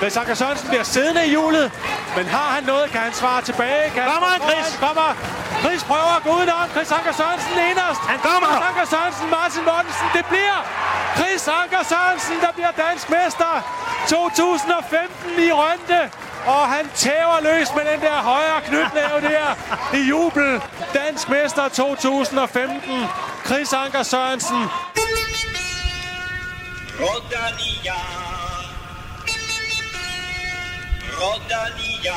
Chris Anker Sørensen bliver siddende i hjulet, men har han noget, kan han svare tilbage? Kan kommer han, Chris? Kommer. Chris prøver at gå udenom. Chris Anker Sørensen inderst. Han kommer. Chris Anker Sørensen, Martin Mortensen. Det bliver Chris Anker Sørensen, der bliver dansk mester 2015 i Rønte. Og han tæver løs med den der højre knytnæve der i jubel. Dansk mester 2015. Chris Anker Sørensen. Rodania. Rodania.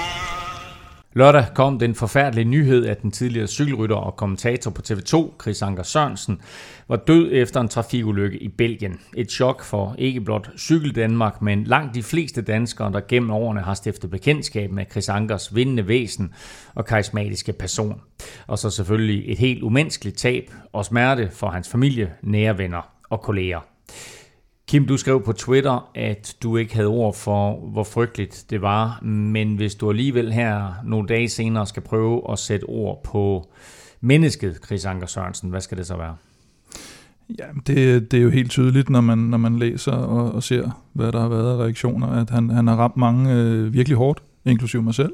Lørdag kom den forfærdelige nyhed, at den tidligere cykelrytter og kommentator på TV2, Chris Anker Sørensen, var død efter en trafikulykke i Belgien. Et chok for ikke blot Cykel Danmark, men langt de fleste danskere, der gennem årene har stiftet bekendtskab med Chris Ankers vindende væsen og karismatiske person. Og så selvfølgelig et helt umenneskeligt tab og smerte for hans familie, nære venner og kolleger. Kim, du skrev på Twitter, at du ikke havde ord for, hvor frygteligt det var, men hvis du alligevel her nogle dage senere skal prøve at sætte ord på mennesket Chris Anker Sørensen, hvad skal det så være? Ja, det, det er jo helt tydeligt, når man, når man læser og, og ser, hvad der har været af reaktioner, at han, han har ramt mange øh, virkelig hårdt, inklusive mig selv.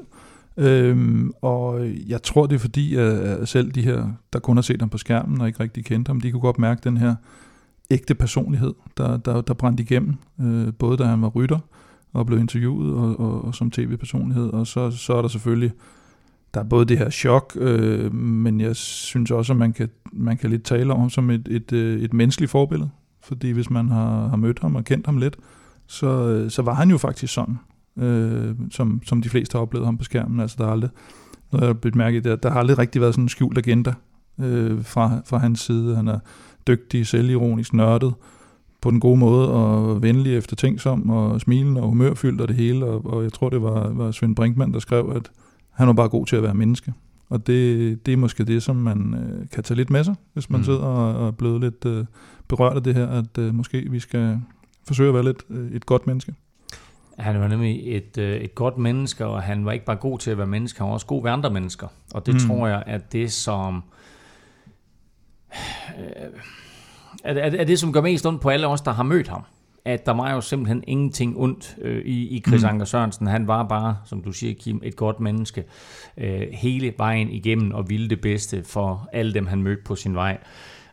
Øhm, og jeg tror, det er fordi, at selv de her, der kun har set ham på skærmen og ikke rigtig kendte ham, de kunne godt mærke den her ægte personlighed, der, der, der brændte igennem, øh, både da han var rytter og blev interviewet og, og, og som tv-personlighed, og så, så er der selvfølgelig, der er både det her chok, øh, men jeg synes også, at man kan, man kan lidt tale om ham som et, et, øh, et menneskeligt forbillede, fordi hvis man har, har mødt ham og kendt ham lidt, så, øh, så var han jo faktisk sådan, øh, som, som de fleste har oplevet ham på skærmen, altså der har aldrig, noget jeg har mærke, der, der har aldrig rigtig været sådan en skjult agenda øh, fra, fra hans side, han er dygtig, selvironisk, nørdet, på den gode måde, og venlig eftertænksom, og smilende og humørfyldt og det hele, og, og jeg tror, det var, var Svend Brinkmann, der skrev, at han var bare god til at være menneske. Og det, det er måske det, som man øh, kan tage lidt med sig, hvis man mm. sidder og, og er blevet lidt øh, berørt af det her, at øh, måske vi skal forsøge at være lidt øh, et godt menneske. Han var nemlig et, øh, et godt menneske, og han var ikke bare god til at være menneske, han var også god ved andre mennesker. Og det mm. tror jeg, at det som er, er, er det, som gør mest ondt på alle os, der har mødt ham. At der var jo simpelthen ingenting ondt øh, i, i Chris mm. Anker Sørensen. Han var bare, som du siger, Kim, et godt menneske øh, hele vejen igennem og ville det bedste for alle dem, han mødte på sin vej.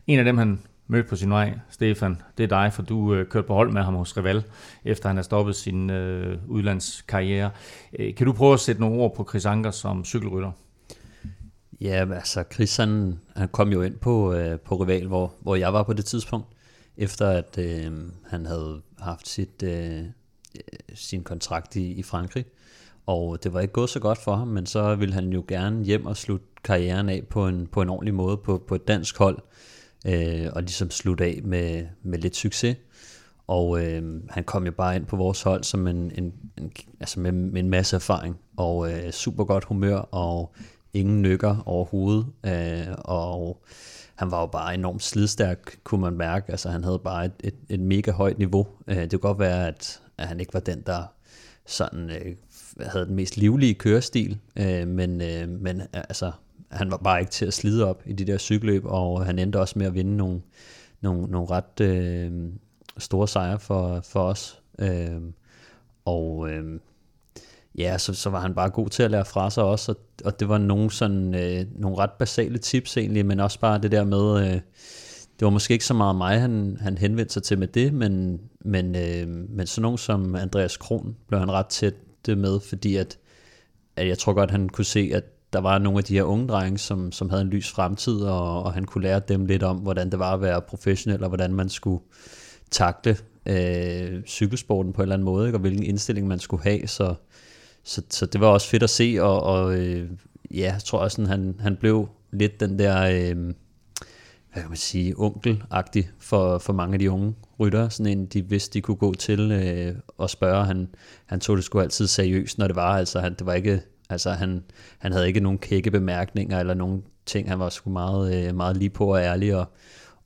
En af dem, han mødte på sin vej, Stefan, det er dig, for du øh, kørte på hold med ham hos Rival, efter han har stoppet sin øh, udlandskarriere. Øh, kan du prøve at sætte nogle ord på Chris Anker som cykelrytter? Ja, altså Chris han, han kom jo ind på, øh, på Rival, hvor, hvor jeg var på det tidspunkt, efter at øh, han havde haft sit, øh, øh, sin kontrakt i, i Frankrig. Og det var ikke gået så godt for ham, men så ville han jo gerne hjem og slutte karrieren af på en, på en ordentlig måde på, på et dansk hold, øh, og ligesom slutte af med, med lidt succes. Og øh, han kom jo bare ind på vores hold som en, en, en altså med, med en masse erfaring, og øh, super godt humør, og ingen nykker overhovedet, øh, og han var jo bare enormt slidstærk, kunne man mærke. Altså han havde bare et, et, et mega højt niveau. Øh, det kunne godt være, at, at han ikke var den, der sådan øh, havde den mest livlige kørestil, øh, men, øh, men øh, altså, han var bare ikke til at slide op i de der cykelløb, og han endte også med at vinde nogle, nogle, nogle ret øh, store sejre for, for os. Øh, og øh, ja, så, så var han bare god til at lære fra sig også, og, og det var nogle, sådan, øh, nogle ret basale tips egentlig, men også bare det der med, øh, det var måske ikke så meget mig, han, han henvendte sig til med det, men, men, øh, men sådan nogen som Andreas Kron blev han ret tæt det med, fordi at, at jeg tror godt, han kunne se, at der var nogle af de her unge drenge, som, som havde en lys fremtid, og, og han kunne lære dem lidt om, hvordan det var at være professionel, og hvordan man skulle takle øh, cykelsporten på en eller anden måde, ikke? og hvilken indstilling man skulle have, så, så, så det var også fedt at se, og, og øh, ja, jeg tror også, han, han blev lidt den der, øh, hvad kan man sige, onkelagtig for, for mange af de unge rytter. Sådan en, de vidste, de kunne gå til øh, og spørge. Han, han tog det sgu altid seriøst, når det var. Altså, han, det var ikke, altså, han, han havde ikke nogen kække bemærkninger eller nogen ting. Han var sgu meget, øh, meget lige på og ærlig, og,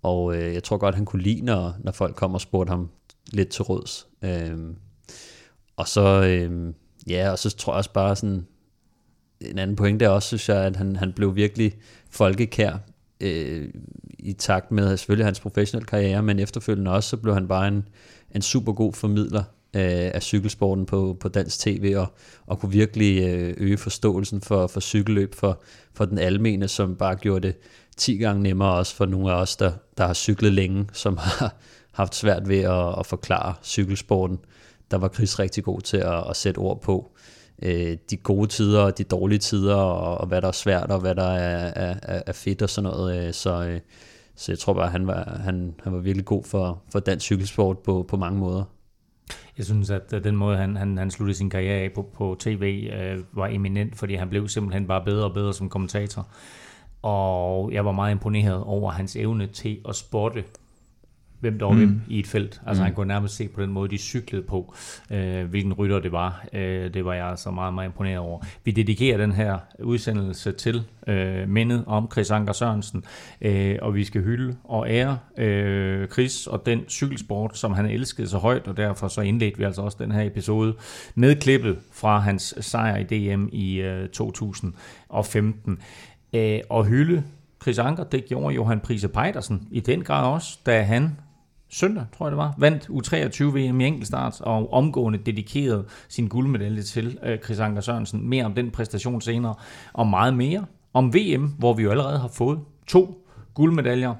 og øh, jeg tror godt, han kunne lide, når, når folk kom og spurgte ham lidt til råds. Øh, og så, øh, Ja, og så tror jeg også bare sådan, en anden pointe er også, synes jeg, at han, han blev virkelig folkekær øh, i takt med selvfølgelig hans professionelle karriere, men efterfølgende også, så blev han bare en, en super god formidler øh, af cykelsporten på, på dansk tv, og, og kunne virkelig øh, øge forståelsen for, for cykelløb for, for den almene, som bare gjorde det 10 gange nemmere også for nogle af os, der, der har cyklet længe, som har haft svært ved at, at forklare cykelsporten. Der var Chris rigtig god til at, at sætte ord på øh, de gode tider og de dårlige tider, og, og hvad der er svært, og hvad der er, er, er fedt og sådan noget. Øh, så, øh, så jeg tror bare, han var, han, han var virkelig god for, for dansk cykelsport på, på mange måder. Jeg synes, at øh, den måde, han, han, han sluttede sin karriere af på, på tv, øh, var eminent, fordi han blev simpelthen bare bedre og bedre som kommentator. Og jeg var meget imponeret over hans evne til at spotte hvem der var mm. hvem i et felt. Altså mm. han kunne nærmest se på den måde, de cyklede på, øh, hvilken rytter det var. Øh, det var jeg altså meget, meget imponeret over. Vi dedikerer den her udsendelse til øh, mindet om Chris Anker Sørensen, øh, og vi skal hylde og ære øh, Chris og den cykelsport, som han elskede så højt, og derfor så indledte vi altså også den her episode med klippet fra hans sejr i DM i øh, 2015. Øh, og hylde Chris Anker, det gjorde Johan Prise Pejdersen i den grad også, da han søndag, tror jeg det var, vandt U23 VM i enkeltstart og omgående dedikerede sin guldmedalje til øh, Chris Anker Sørensen. Mere om den præstation senere, og meget mere om VM, hvor vi jo allerede har fået to guldmedaljer.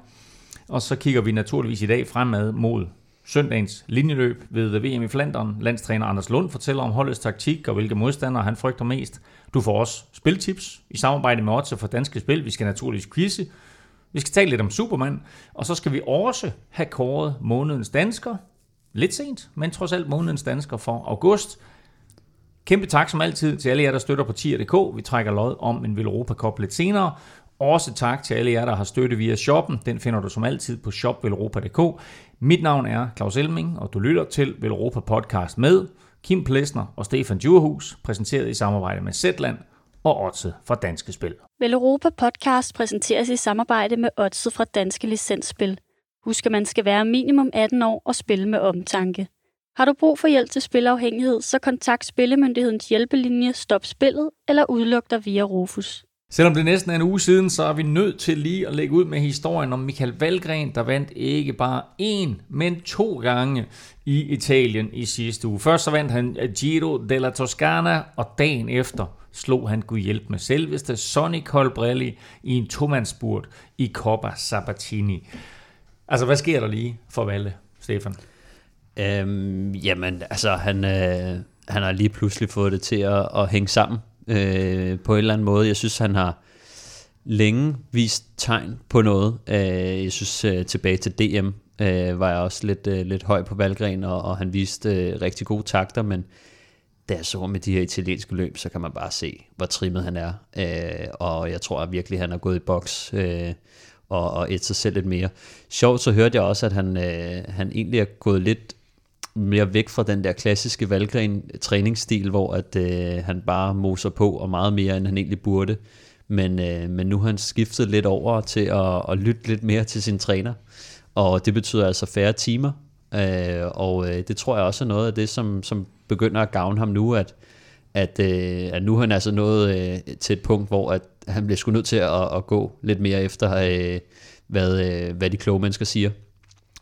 Og så kigger vi naturligvis i dag fremad mod søndagens linjeløb ved VM i Flandern. Landstræner Anders Lund fortæller om holdets taktik og hvilke modstandere han frygter mest. Du får også spiltips i samarbejde med Otze for Danske Spil. Vi skal naturligvis quizze vi skal tale lidt om Superman, og så skal vi også have kåret månedens dansker. Lidt sent, men trods alt månedens dansker for august. Kæmpe tak som altid til alle jer, der støtter på tier.dk. Vi trækker lod om en Europa Cup lidt senere. Også tak til alle jer, der har støttet via shoppen. Den finder du som altid på shopveleuropa.dk. Mit navn er Claus Elming, og du lytter til Veleuropa Podcast med Kim Plesner og Stefan Djurhus, præsenteret i samarbejde med Zetland og Odset fra Danske Spil. Vel Europa Podcast præsenteres i samarbejde med Odset fra Danske Licensspil. Husk, at man skal være minimum 18 år og spille med omtanke. Har du brug for hjælp til spilafhængighed, så kontakt Spillemyndighedens hjælpelinje Stop Spillet eller udluk dig via Rufus. Selvom det næsten er en uge siden, så er vi nødt til lige at lægge ud med historien om Michael Valgren, der vandt ikke bare én, men to gange i Italien i sidste uge. Først så vandt han Giro della Toscana, og dagen efter slog han Gud hjælp med selveste Sonny Colbrelli i en tomandsburt i Coppa Sabatini. Altså, hvad sker der lige for Valle, Stefan? Øhm, jamen, altså, han, øh, han har lige pludselig fået det til at, at hænge sammen øh, på en eller anden måde. Jeg synes, han har længe vist tegn på noget. Øh, jeg synes, øh, tilbage til DM øh, var jeg også lidt, øh, lidt høj på valgren, og, og han viste øh, rigtig gode takter, men da jeg så med de her italienske løb, så kan man bare se, hvor trimmet han er. Øh, og jeg tror at virkelig, han er gået i boks øh, og, og et sig selv lidt mere. Sjovt, så hørte jeg også, at han, øh, han egentlig er gået lidt mere væk fra den der klassiske valgren træningsstil, hvor at øh, han bare moser på og meget mere, end han egentlig burde. Men, øh, men nu har han skiftet lidt over til at, at lytte lidt mere til sin træner. Og det betyder altså færre timer. Øh, og øh, det tror jeg også er noget af det, som, som begynder at gavne ham nu, at, at, øh, at nu er han altså nået øh, til et punkt, hvor at han bliver sgu nødt til at, at gå lidt mere efter, øh, hvad, øh, hvad de kloge mennesker siger.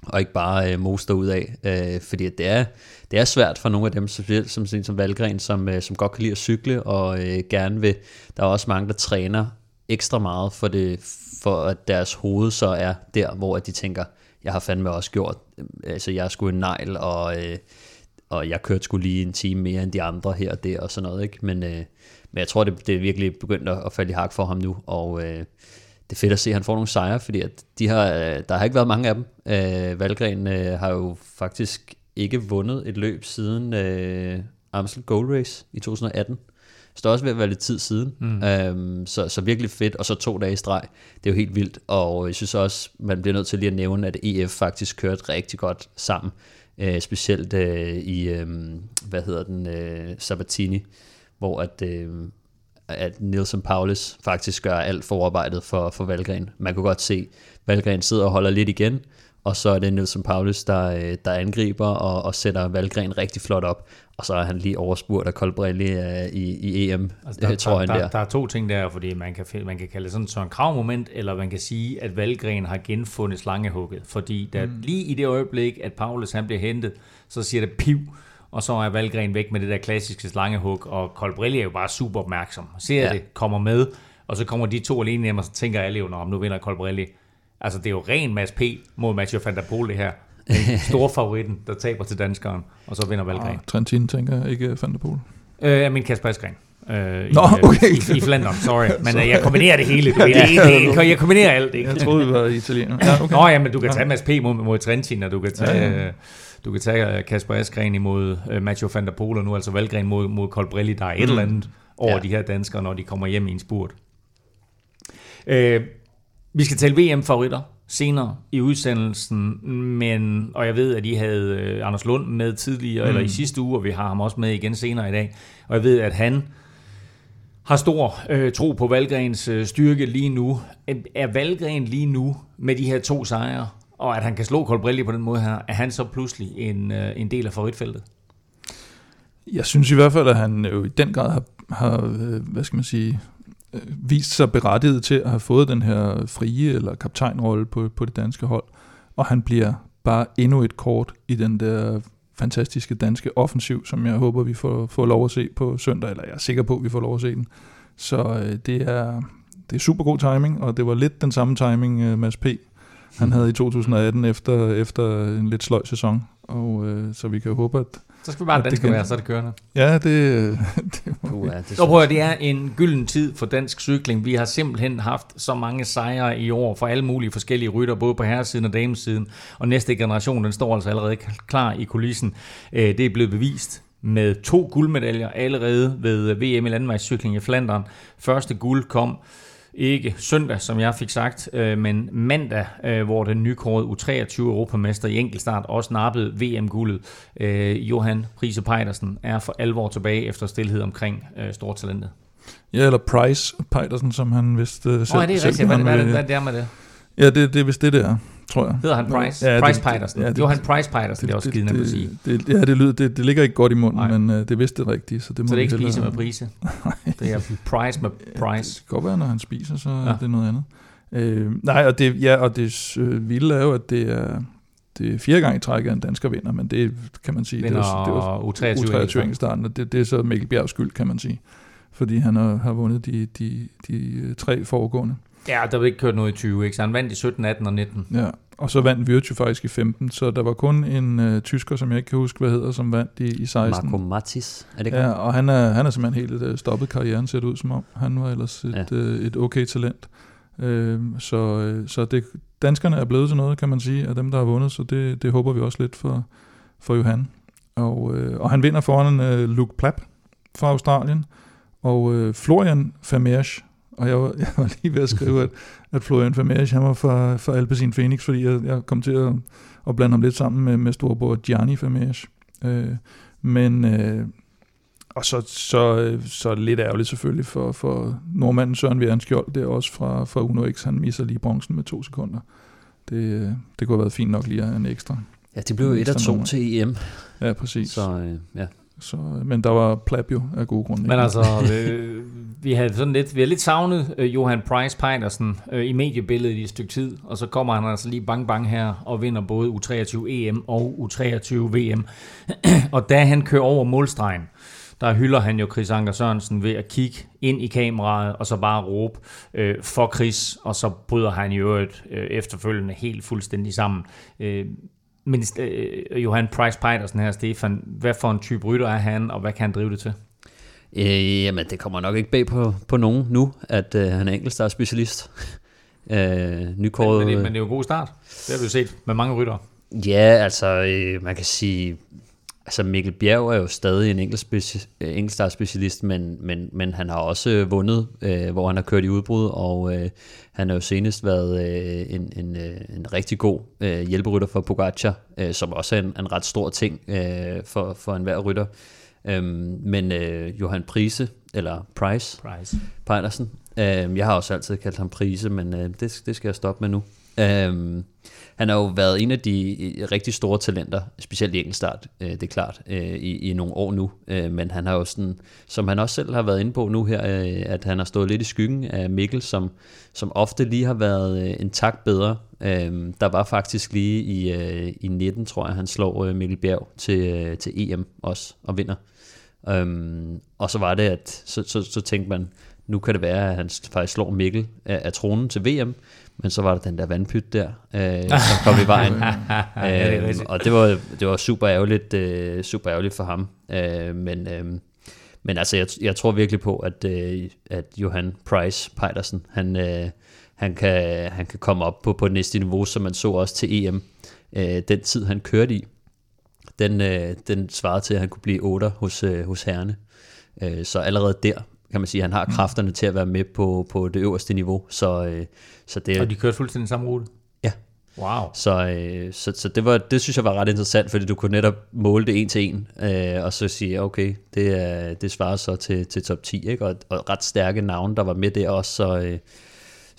Og ikke bare øh, moster ud af, øh, fordi det er, det er svært for nogle af dem, specielt som, som, som Valgren, som, øh, som godt kan lide at cykle, og øh, gerne vil, der er også mange, der træner ekstra meget for, det, for at deres hoved så er der, hvor de tænker, jeg har fandme også gjort, øh, altså jeg skulle en negl, og, øh, og jeg kørte skulle lige en time mere end de andre her og der, og sådan noget, ikke? Men, øh, men jeg tror, det, det er virkelig begyndt at falde i hak for ham nu, og øh, det er fedt at se, at han får nogle sejre, fordi at de har, øh, der har ikke været mange af dem. Øh, Valgren øh, har jo faktisk ikke vundet et løb siden øh, Amstel Gold Race i 2018. Så det er også ved at være lidt tid siden. Mm. Øhm, så, så virkelig fedt, og så to dage i streg. Det er jo helt vildt, og jeg synes også, man bliver nødt til lige at nævne, at EF faktisk kørte rigtig godt sammen. Øh, specielt øh, i, øh, hvad hedder den, øh, Sabatini, hvor at, øh, at Nielsen Paulus faktisk gør alt forarbejdet for, for Valgren. Man kunne godt se, Valgren sidder og holder lidt igen, og så er det Nielsen Paulus, der, øh, der angriber og, og sætter Valgren rigtig flot op. Og så er han lige overspurgt af Colbrelli uh, i, i EM, altså der, tror jeg der, der. Der er to ting der, fordi man kan, man kan kalde det sådan, sådan en kravmoment, eller man kan sige, at Valgren har genfundet slangehugget. Fordi der, mm. lige i det øjeblik, at Paulus han bliver hentet, så siger det piv, og så er Valgren væk med det der klassiske slangehug, og Colbrelli er jo bare super opmærksom. Ser ja. det, kommer med, og så kommer de to alene hjem, og så tænker alle jo, om nu vinder Colbrelli. Altså, det er jo ren Mads P. mod Mathieu van der Poel, det her. Den store favoritten, der taber til danskeren, og så vinder Valgren. Ah, Trentin tænker jeg ikke Van der Poel. Øh, jeg mener Kasper Eskren. Øh, Nå, i, okay. i, i Flandern, sorry. Men øh, jeg kombinerer det hele. Du ved, det, det, det, jeg kombinerer alt, ikke? Jeg troede, vi var italiener. Ja, okay. Nå ja, men du kan tage Mads P. mod, mod Trentin, og du kan tage, ja, ja. du kan tage øh, Kasper Askren imod uh, Mathieu van der Poel, og nu altså Valgren mod, mod Colbrelli. Der er et mm. eller andet over ja. de her danskere, når de kommer hjem i en spurt. Uh, vi skal tale VM-favoritter senere i udsendelsen, men, og jeg ved, at I havde uh, Anders Lund med tidligere, mm. eller i sidste uge, og vi har ham også med igen senere i dag, og jeg ved, at han har stor øh, tro på Valgrens øh, styrke lige nu. Er Valgren lige nu med de her to sejre, og at han kan slå Colbrelli på den måde her, er han så pludselig en, øh, en del af favoritfeltet? Jeg synes i hvert fald, at han jo i den grad har, har øh, hvad skal man sige, øh, vist sig berettiget til at have fået den her frie eller kaptajnrolle på, på det danske hold. Og han bliver bare endnu et kort i den der fantastiske danske offensiv, som jeg håber, vi får, får lov at se på søndag, eller jeg er sikker på, at vi får lov at se den. Så øh, det, er, det er super god timing, og det var lidt den samme timing, øh, Mads P. han havde i 2018 efter, efter en lidt sløj sæson. Og øh, så vi kan håbe, at så skal vi bare dansk være, så er det kørende. Ja, det, det, uh, ja, det, så det er en gylden tid for dansk cykling. Vi har simpelthen haft så mange sejre i år for alle mulige forskellige rytter, både på herresiden og damesiden. Og næste generation, den står altså allerede klar i kulissen. Øh, det er blevet bevist med to guldmedaljer allerede ved VM i landvejscykling i Flandern. Første guld kom ikke søndag, som jeg fik sagt, øh, men mandag, øh, hvor den nykårede U23 Europamester i enkeltstart også nappede VM-guldet. Øh, Johan Prise Pejdersen er for alvor tilbage efter stillhed omkring øh, stortalentet. Ja, eller Price Pejdersen, som han vist øh, selv, oh, det er rigtigt. Hvad, hvad, hvad, hvad er med det? Ja, det, det er vist det, der tror jeg. Hedder han Price? Ja, Price Pejdersen. Ja, det, Johan Price Pejdersen, det, det er også skidende at sige. Det, ja, det, lyder, det, det ligger ikke godt i munden, Nej. men uh, det vidste det rigtigt. Så det, må så det er ikke spise med prise? det er Price med Price? Det kan godt være, når han spiser, så ja. er det noget andet. Øh, nej, og det, ja, og det øh, vilde er jo, at det er, det er fjerde gang i træk, at en dansker vinder, men det kan man sige, vinder det er, det var U23 i starten, og det, det er så Mikkel Bjergs skyld, kan man sige, fordi han har, har vundet de, de, de øh, tre foregående. Ja, der var ikke kørt noget i 20, ikke? så han vandt i 17, 18 og 19. Ja, og så vandt Virtue faktisk i 15, så der var kun en uh, tysker, som jeg ikke kan huske, hvad hedder, som vandt i, i 16. Marco Matis, er det Ja, og han er, han er simpelthen helt uh, stoppet karrieren, ser det ud som om. Han var ellers et, ja. uh, et okay talent. Uh, så uh, så det, danskerne er blevet til noget, kan man sige, af dem, der har vundet, så det, det håber vi også lidt for, for Johan. Og, uh, og han vinder foran uh, Luke Plapp fra Australien, og uh, Florian Vermeersch og jeg var, jeg var lige ved at skrive, at, at Florian Vermeersch, han var fra, fra Alpecin Phoenix, fordi jeg, jeg kom til at, at blande ham lidt sammen med, med storbror Gianni Vermeersch. Øh, men, øh, og så, så, så lidt ærgerligt selvfølgelig for, for nordmanden Søren Vjern Skjold, det er også fra, fra Uno X, han misser lige bronzen med to sekunder. Det, det kunne have været fint nok lige at have en ekstra. Ja, det blev jo et af to til EM. Ja, præcis. Så øh, ja. Så, men der var Plab jo af gode grunde. Men altså, øh, vi havde sådan lidt, vi havde lidt savnet øh, Johan Price Pejdersen øh, i mediebilledet i et stykke tid, og så kommer han altså lige bang bang her og vinder både U23 EM og U23 VM. og da han kører over målstregen, der hylder han jo Chris Anker Sørensen ved at kigge ind i kameraet, og så bare råbe øh, for Chris, og så bryder han jo et øh, efterfølgende helt fuldstændig sammen. Øh, men øh, Johan Price Pejdersen her, Stefan, hvad for en type rytter er han, og hvad kan han drive det til? Øh, jamen, det kommer nok ikke bag på, på nogen nu, at øh, han er enkeltstart specialist. øh, nykåret, men, men, det, men det er jo en god start. Det har vi jo set med mange rytter. Ja, altså, øh, man kan sige, altså Mikkel Bjerg er jo stadig en enkeltstart specialist, men, men, men han har også vundet, øh, hvor han har kørt i udbrud, og øh, han har jo senest været øh, en, en, øh, en rigtig god øh, hjælperytter for Pogacar, øh, som også er en, en ret stor ting øh, for, for enhver rytter. Øhm, men øh, Johan Prise, eller Price, Price. Pejlersen, øh, jeg har også altid kaldt ham Prise, men øh, det, det skal jeg stoppe med nu. Øhm, han har jo været en af de øh, rigtig store talenter, specielt i enkeltstart, øh, det er klart, øh, i, i nogle år nu. Øh, men han har jo sådan, som han også selv har været inde på nu her, øh, at han har stået lidt i skyggen af Mikkel, som, som ofte lige har været øh, en tak bedre. Øh, der var faktisk lige i, øh, i 19, tror jeg, han slår øh, Mikkel Bjerg til, øh, til EM også og vinder. Øhm, og så var det, at så, så, så tænkte man, nu kan det være, at han faktisk slår Mikkel af, af tronen til VM, men så var der den der vandpyt der, øh, som kom i vejen. øh, og det var, det var super ærgerligt, øh, super ærgerligt for ham. Øh, men, øh, men altså, jeg, jeg tror virkelig på, at, øh, at Johan Price Pejdersen, han, øh, han, kan, han kan komme op på, på næste niveau, som man så også til EM. Øh, den tid, han kørte i, den, øh, den svarede til, at han kunne blive 8 hos, øh, hos herrene. Øh, så allerede der kan man sige, at han har mm. kræfterne til at være med på, på det øverste niveau. Så, øh, så det, og de kørte fuldstændig samme rute? Ja. Wow. Så, øh, så, så det, var, det synes jeg var ret interessant, fordi du kunne netop måle det en til en, øh, og så sige, okay, det, er, det svarer så til, til top 10, ikke? Og, og ret stærke navne, der var med der også, så... Øh,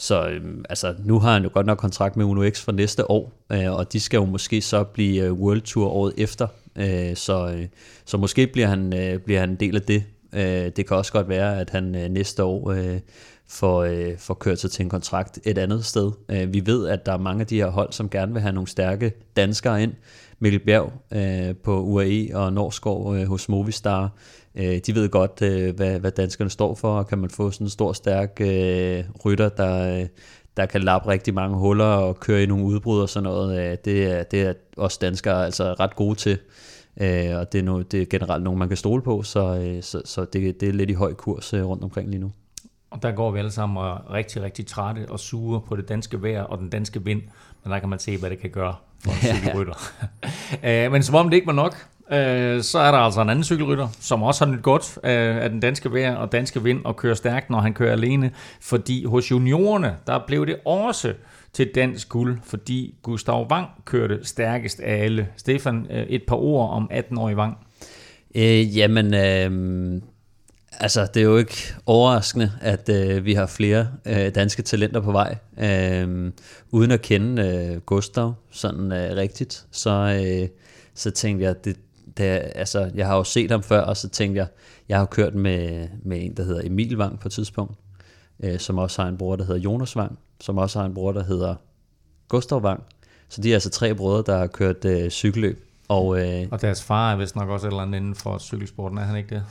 så øh, altså, nu har han jo godt nok kontrakt med Uno X for næste år, øh, og de skal jo måske så blive øh, World Tour året efter. Øh, så, øh, så måske bliver han, øh, bliver han en del af det. Øh, det kan også godt være, at han øh, næste år øh, får, øh, får kørt sig til en kontrakt et andet sted. Øh, vi ved, at der er mange af de her hold, som gerne vil have nogle stærke danskere ind. Mikkel Bjerg øh, på UAE og Norskov øh, hos Movistar. Øh, de ved godt, øh, hvad, hvad danskerne står for, og kan man få sådan en stor, stærk øh, rytter, der, øh, der kan lappe rigtig mange huller og køre i nogle udbrud og sådan noget. Øh, det, er, det er også danskere altså ret gode til. Øh, og det er, no, det er generelt nogen, man kan stole på, så, øh, så, så det, det er lidt i høj kurs øh, rundt omkring lige nu. Og der går vi alle sammen og rigtig, rigtig trætte og sure på det danske vejr og den danske vind, men der kan man se, hvad det kan gøre for en cykelrytter. øh, men som om det ikke var nok, øh, så er der altså en anden cykelrytter, som også har nyt godt øh, af den danske vejr og danske vind og kører stærkt, når han kører alene, fordi hos juniorerne, der blev det også til dansk guld, fordi Gustav Wang kørte stærkest af alle. Stefan, øh, et par ord om 18-årig Wang. Øh, jamen, øh, altså det er jo ikke overraskende, at øh, vi har flere øh, danske talenter på vej. Øh, uden at kende øh, Gustav sådan øh, rigtigt, så, øh, så tænkte jeg, det, da, altså, jeg har jo set ham før, og så tænkte jeg, jeg har kørt med, med en, der hedder Emil Wang på et tidspunkt, øh, som også har en bror, der hedder Jonas Wang, som også har en bror, der hedder Gustav Wang. Så de er altså tre brødre, der har kørt øh, cykelløb. Og, øh, og deres far er vist nok også et eller andet inden for cykelsporten, er han ikke det?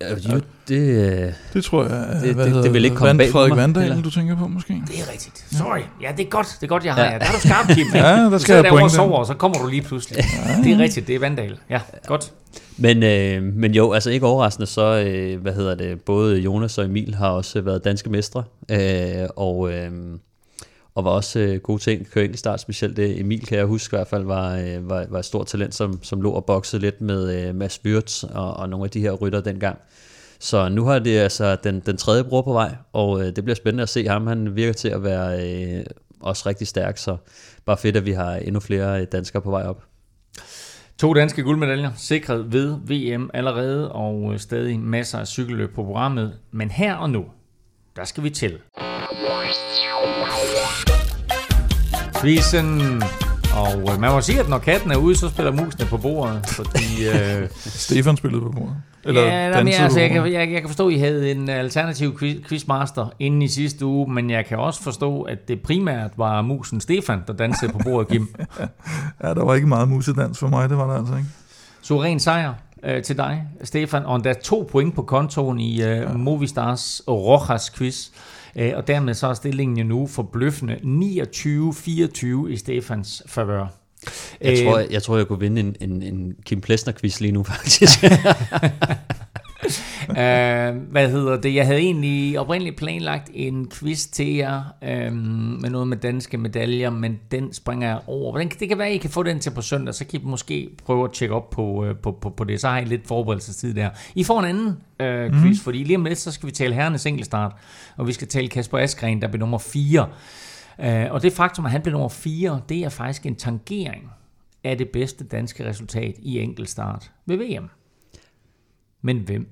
Ja, jo, det, det tror jeg, det, det, det vil ikke komme bag Frederik Vandal, du tænker på måske? Det er rigtigt. Sorry. Ja, det er godt, det er godt, jeg har ja. ja. Der er du skarp, Kim. ja, der skal jeg pointe. Så og så kommer du lige pludselig. Ja. Det er rigtigt, det er Vandal. Ja, godt. Men, øh, men jo, altså ikke overraskende, så øh, hvad hedder det, både Jonas og Emil har også været danske mestre, øh, og, øh, og var også øh, gode ting køre start, specielt det Emil kan jeg huske i hvert fald var, øh, var, var et stort talent, som, som lå og boxede lidt med øh, Mads Wirtz og, og nogle af de her rytter dengang. Så nu har det altså den, den tredje bror på vej, og øh, det bliver spændende at se ham. Han virker til at være øh, også rigtig stærk, så bare fedt, at vi har endnu flere øh, danskere på vej op. To danske guldmedaljer sikret ved VM allerede, og øh, stadig masser af cykelløb på programmet. Men her og nu, der skal vi til. Quizzen. Og øh, man må sige, at når katten er ude, så spiller musene på bordet. Fordi, øh, Stefan spillede på bordet. Eller ja, der mere, altså, jeg, kan, jeg, jeg kan forstå, at I havde en alternativ quiz, quizmaster inden i sidste uge, men jeg kan også forstå, at det primært var musen Stefan, der dansede på bordet, Kim. ja, der var ikke meget musedans for mig, det var der altså ikke. Suveræn sejr øh, til dig, Stefan, og der er to point på kontoen i øh, ja. Movistars Rojas quiz. Øh, og dermed så er stillingen jo nu forbløffende 29-24 i Stefans favør. Jeg tror, jeg, jeg tror, jeg kunne vinde en, en, en Kim Plesner-quiz lige nu, faktisk. uh, hvad hedder det? Jeg havde egentlig oprindeligt planlagt en quiz til jer um, med noget med danske medaljer, men den springer jeg over. Den, det kan være, at I kan få den til på søndag, så kan I måske prøve at tjekke op på, uh, på, på, på det. Så har I lidt forberedelsestid der. I får en anden uh, quiz, mm. fordi lige om lidt, så skal vi tale herrenes enkeltstart, og vi skal tale Kasper Askren, der bliver nummer 4. Uh, og det faktum, at han blev nummer 4, det er faktisk en tangering af det bedste danske resultat i enkeltstart ved VM. Men hvem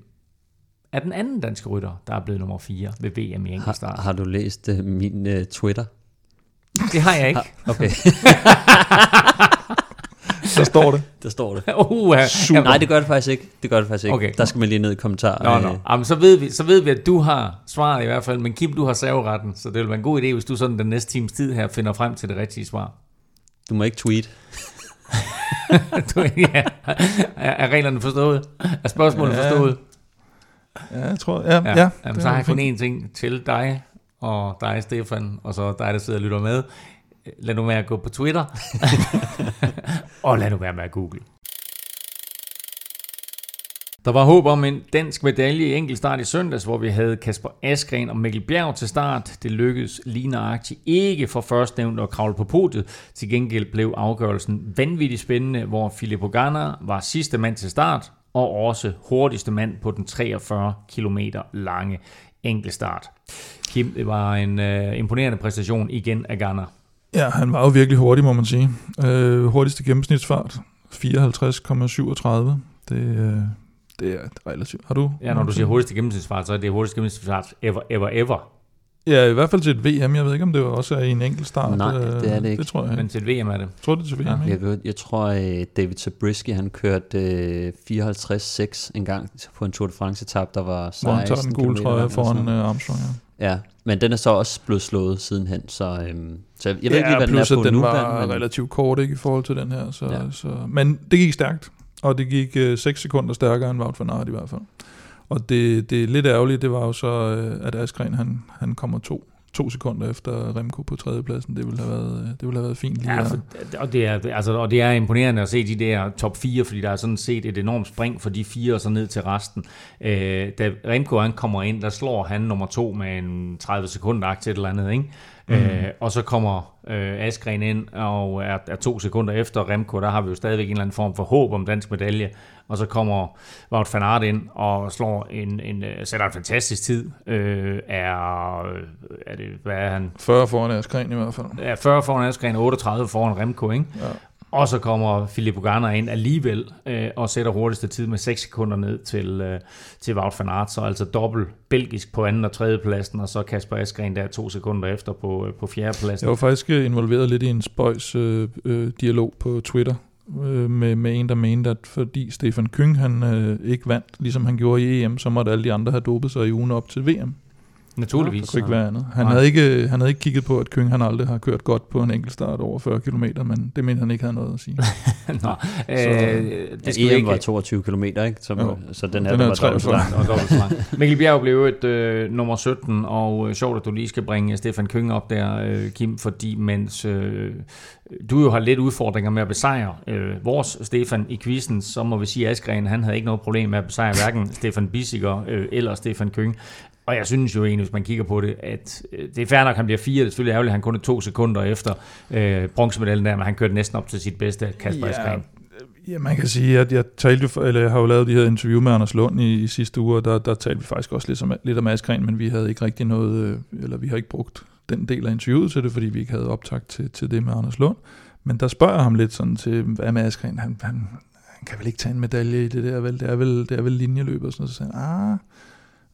er den anden danske rytter, der er blevet nummer 4 ved VM i enkeltstart? Har, har du læst uh, min uh, Twitter? Det har jeg ikke. Okay, Så står det. der står det. Uh, Super. Nej, det gør det faktisk ikke. Det gør det faktisk ikke. Okay. Der skal man lige ned i kommentar. Nå, Øh, nå. Jamen, så, ved vi, så ved vi, at du har svaret i hvert fald, men Kim, du har serveretten, så det vil være en god idé, hvis du sådan den næste times tid her finder frem til det rigtige svar. Du må ikke tweet. du, ja. er, er reglerne forstået? Er spørgsmålet Ja. forstået? Ja, jeg tror, ja. ja, Ja, ja Jamen, så har jeg kun én ting til dig, og dig, Stefan, og så dig, der sidder og lytter med. Lad nu være at gå på Twitter, og lad nu være med at google. Der var håb om en dansk medalje i enkeltstart i søndags, hvor vi havde Kasper Askren og Mikkel Bjerg til start. Det lykkedes lige nøjagtigt ikke for førstnævnt at kravle på podiet. Til gengæld blev afgørelsen vanvittigt spændende, hvor Filippo Ganna var sidste mand til start, og også hurtigste mand på den 43 km lange enkeltstart. Kim, det var en øh, imponerende præstation igen af Ganna. Ja, han var jo virkelig hurtig, må man sige. Øh, hurtigste gennemsnitsfart, 54,37. Det, øh, det er relativt. Har du? Ja, når du siger hurtigste gennemsnitsfart, så er det hurtigste gennemsnitsfart ever, ever, ever. Ja, i hvert fald til et VM. Jeg ved ikke, om det også er i en enkelt start. Nej, Øh, det er det ikke. Det tror jeg Men til et VM er det. Jeg tror, det er til VM, Ja. ikke? Jeg, ved- jeg tror, at David Zabriskie, han kørte øh, 54-6 en gang på en Tour de France-etap, der var 16 Hvor han tager den gule trøje foran uh, Armstrong, ja. Ja, men den er så også blevet slået sidenhen, så, øhm, så jeg, ved ikke lige, hvad den plus, er på at den nu. var men, relativt kort ikke, i forhold til den her. Så, Ja. ja. så, men det gik stærkt, og det gik øh, 6 sekunder stærkere end Wout van Aert i hvert fald. Og det, det lidt ærgerlige, det var jo så, øh, at Askren han, han kommer to, to sekunder efter Remco på tredjepladsen. Det ville have været, øh, det ville have været fint lige Ja, for, og, det er, altså, og det er imponerende at se de der top 4, fordi der er sådan set et enormt spring for de fire og så ned til resten. Øh, da Remco han kommer ind, der slår han nummer to med en 30 sekunder til et eller andet, ikke? Mm. Øh, og så kommer øh, Askren ind og er, er to sekunder efter Remco, der har vi jo stadigvæk en eller anden form for håb om dansk medalje. Og så kommer Wout van Aert ind og slår en, en, øh, sætter en fantastisk tid. Øh, er, øh, er det, hvad er han? 40 foran Askren i hvert fald. Ja, 40 foran Askren, 38 foran Remco, ikke? Ja. Og så kommer Filippo Ganna ind alligevel øh, og sætter hurtigste tid med 6 sekunder ned til, øh, til Wout van Aert, så altså dobbelt belgisk på anden og tredje pladsen, og så Kasper Askren der to sekunder efter på, øh, på fjerde pladsen. Jeg var faktisk øh, involveret lidt i en spøjs øh, øh, dialog på Twitter øh, med, med en, der mente, at fordi Stefan Kyng han øh, ikke vandt, ligesom han gjorde i EM, så måtte alle de andre have dopet sig i ugen op til VM. Naturligvis. Det kunne ikke være andet. Han Nej. havde, ikke, han havde ikke kigget på, at Kyng han aldrig har kørt godt på en enkelt start over 40 km, men det mente han ikke havde noget at sige. Nå, øh, Så- det skal vi EM ikke... var 22 km, ikke? Så, Jo. så den her, Den den, er var dobbelt så 43. lang. og dobbelt så lang. Mikkel Bjerg blev et øh, nummer 17, og øh, sjovt, at du lige skal bringe Stefan Køng op der, øh, Kim, fordi mens øh, du jo har lidt udfordringer med at besejre øh, vores Stefan i quizzen, så må vi sige, at Askren, han havde ikke noget problem med at besejre hverken Stefan Bissiger øh, eller Stefan Køng. Og jeg synes jo egentlig, hvis man kigger på det, at øh, det er fair nok, at han bliver fire. Det er selvfølgelig ærgerligt, at han kun er to sekunder efter øh, bronzemedaljen der, men han kørte næsten op til sit bedste, Kasper ja. Ja, man kan sige, at jeg, talte eller jeg har jo lavet de her interview med Anders Lund i, i sidste uge, og der, der talte vi faktisk også lidt om, lidt om Askren, men vi havde ikke rigtig noget, øh, eller vi har ikke brugt den del af interviewet til det, fordi vi ikke havde optagt til, til det med Anders Lund. Men der spørger jeg ham lidt sådan til, hvad med Askren? Han, han, han kan vel ikke tage en medalje i det der, vel? Det er vel, det er vel linjeløb og sådan noget. Så sagde han, ah,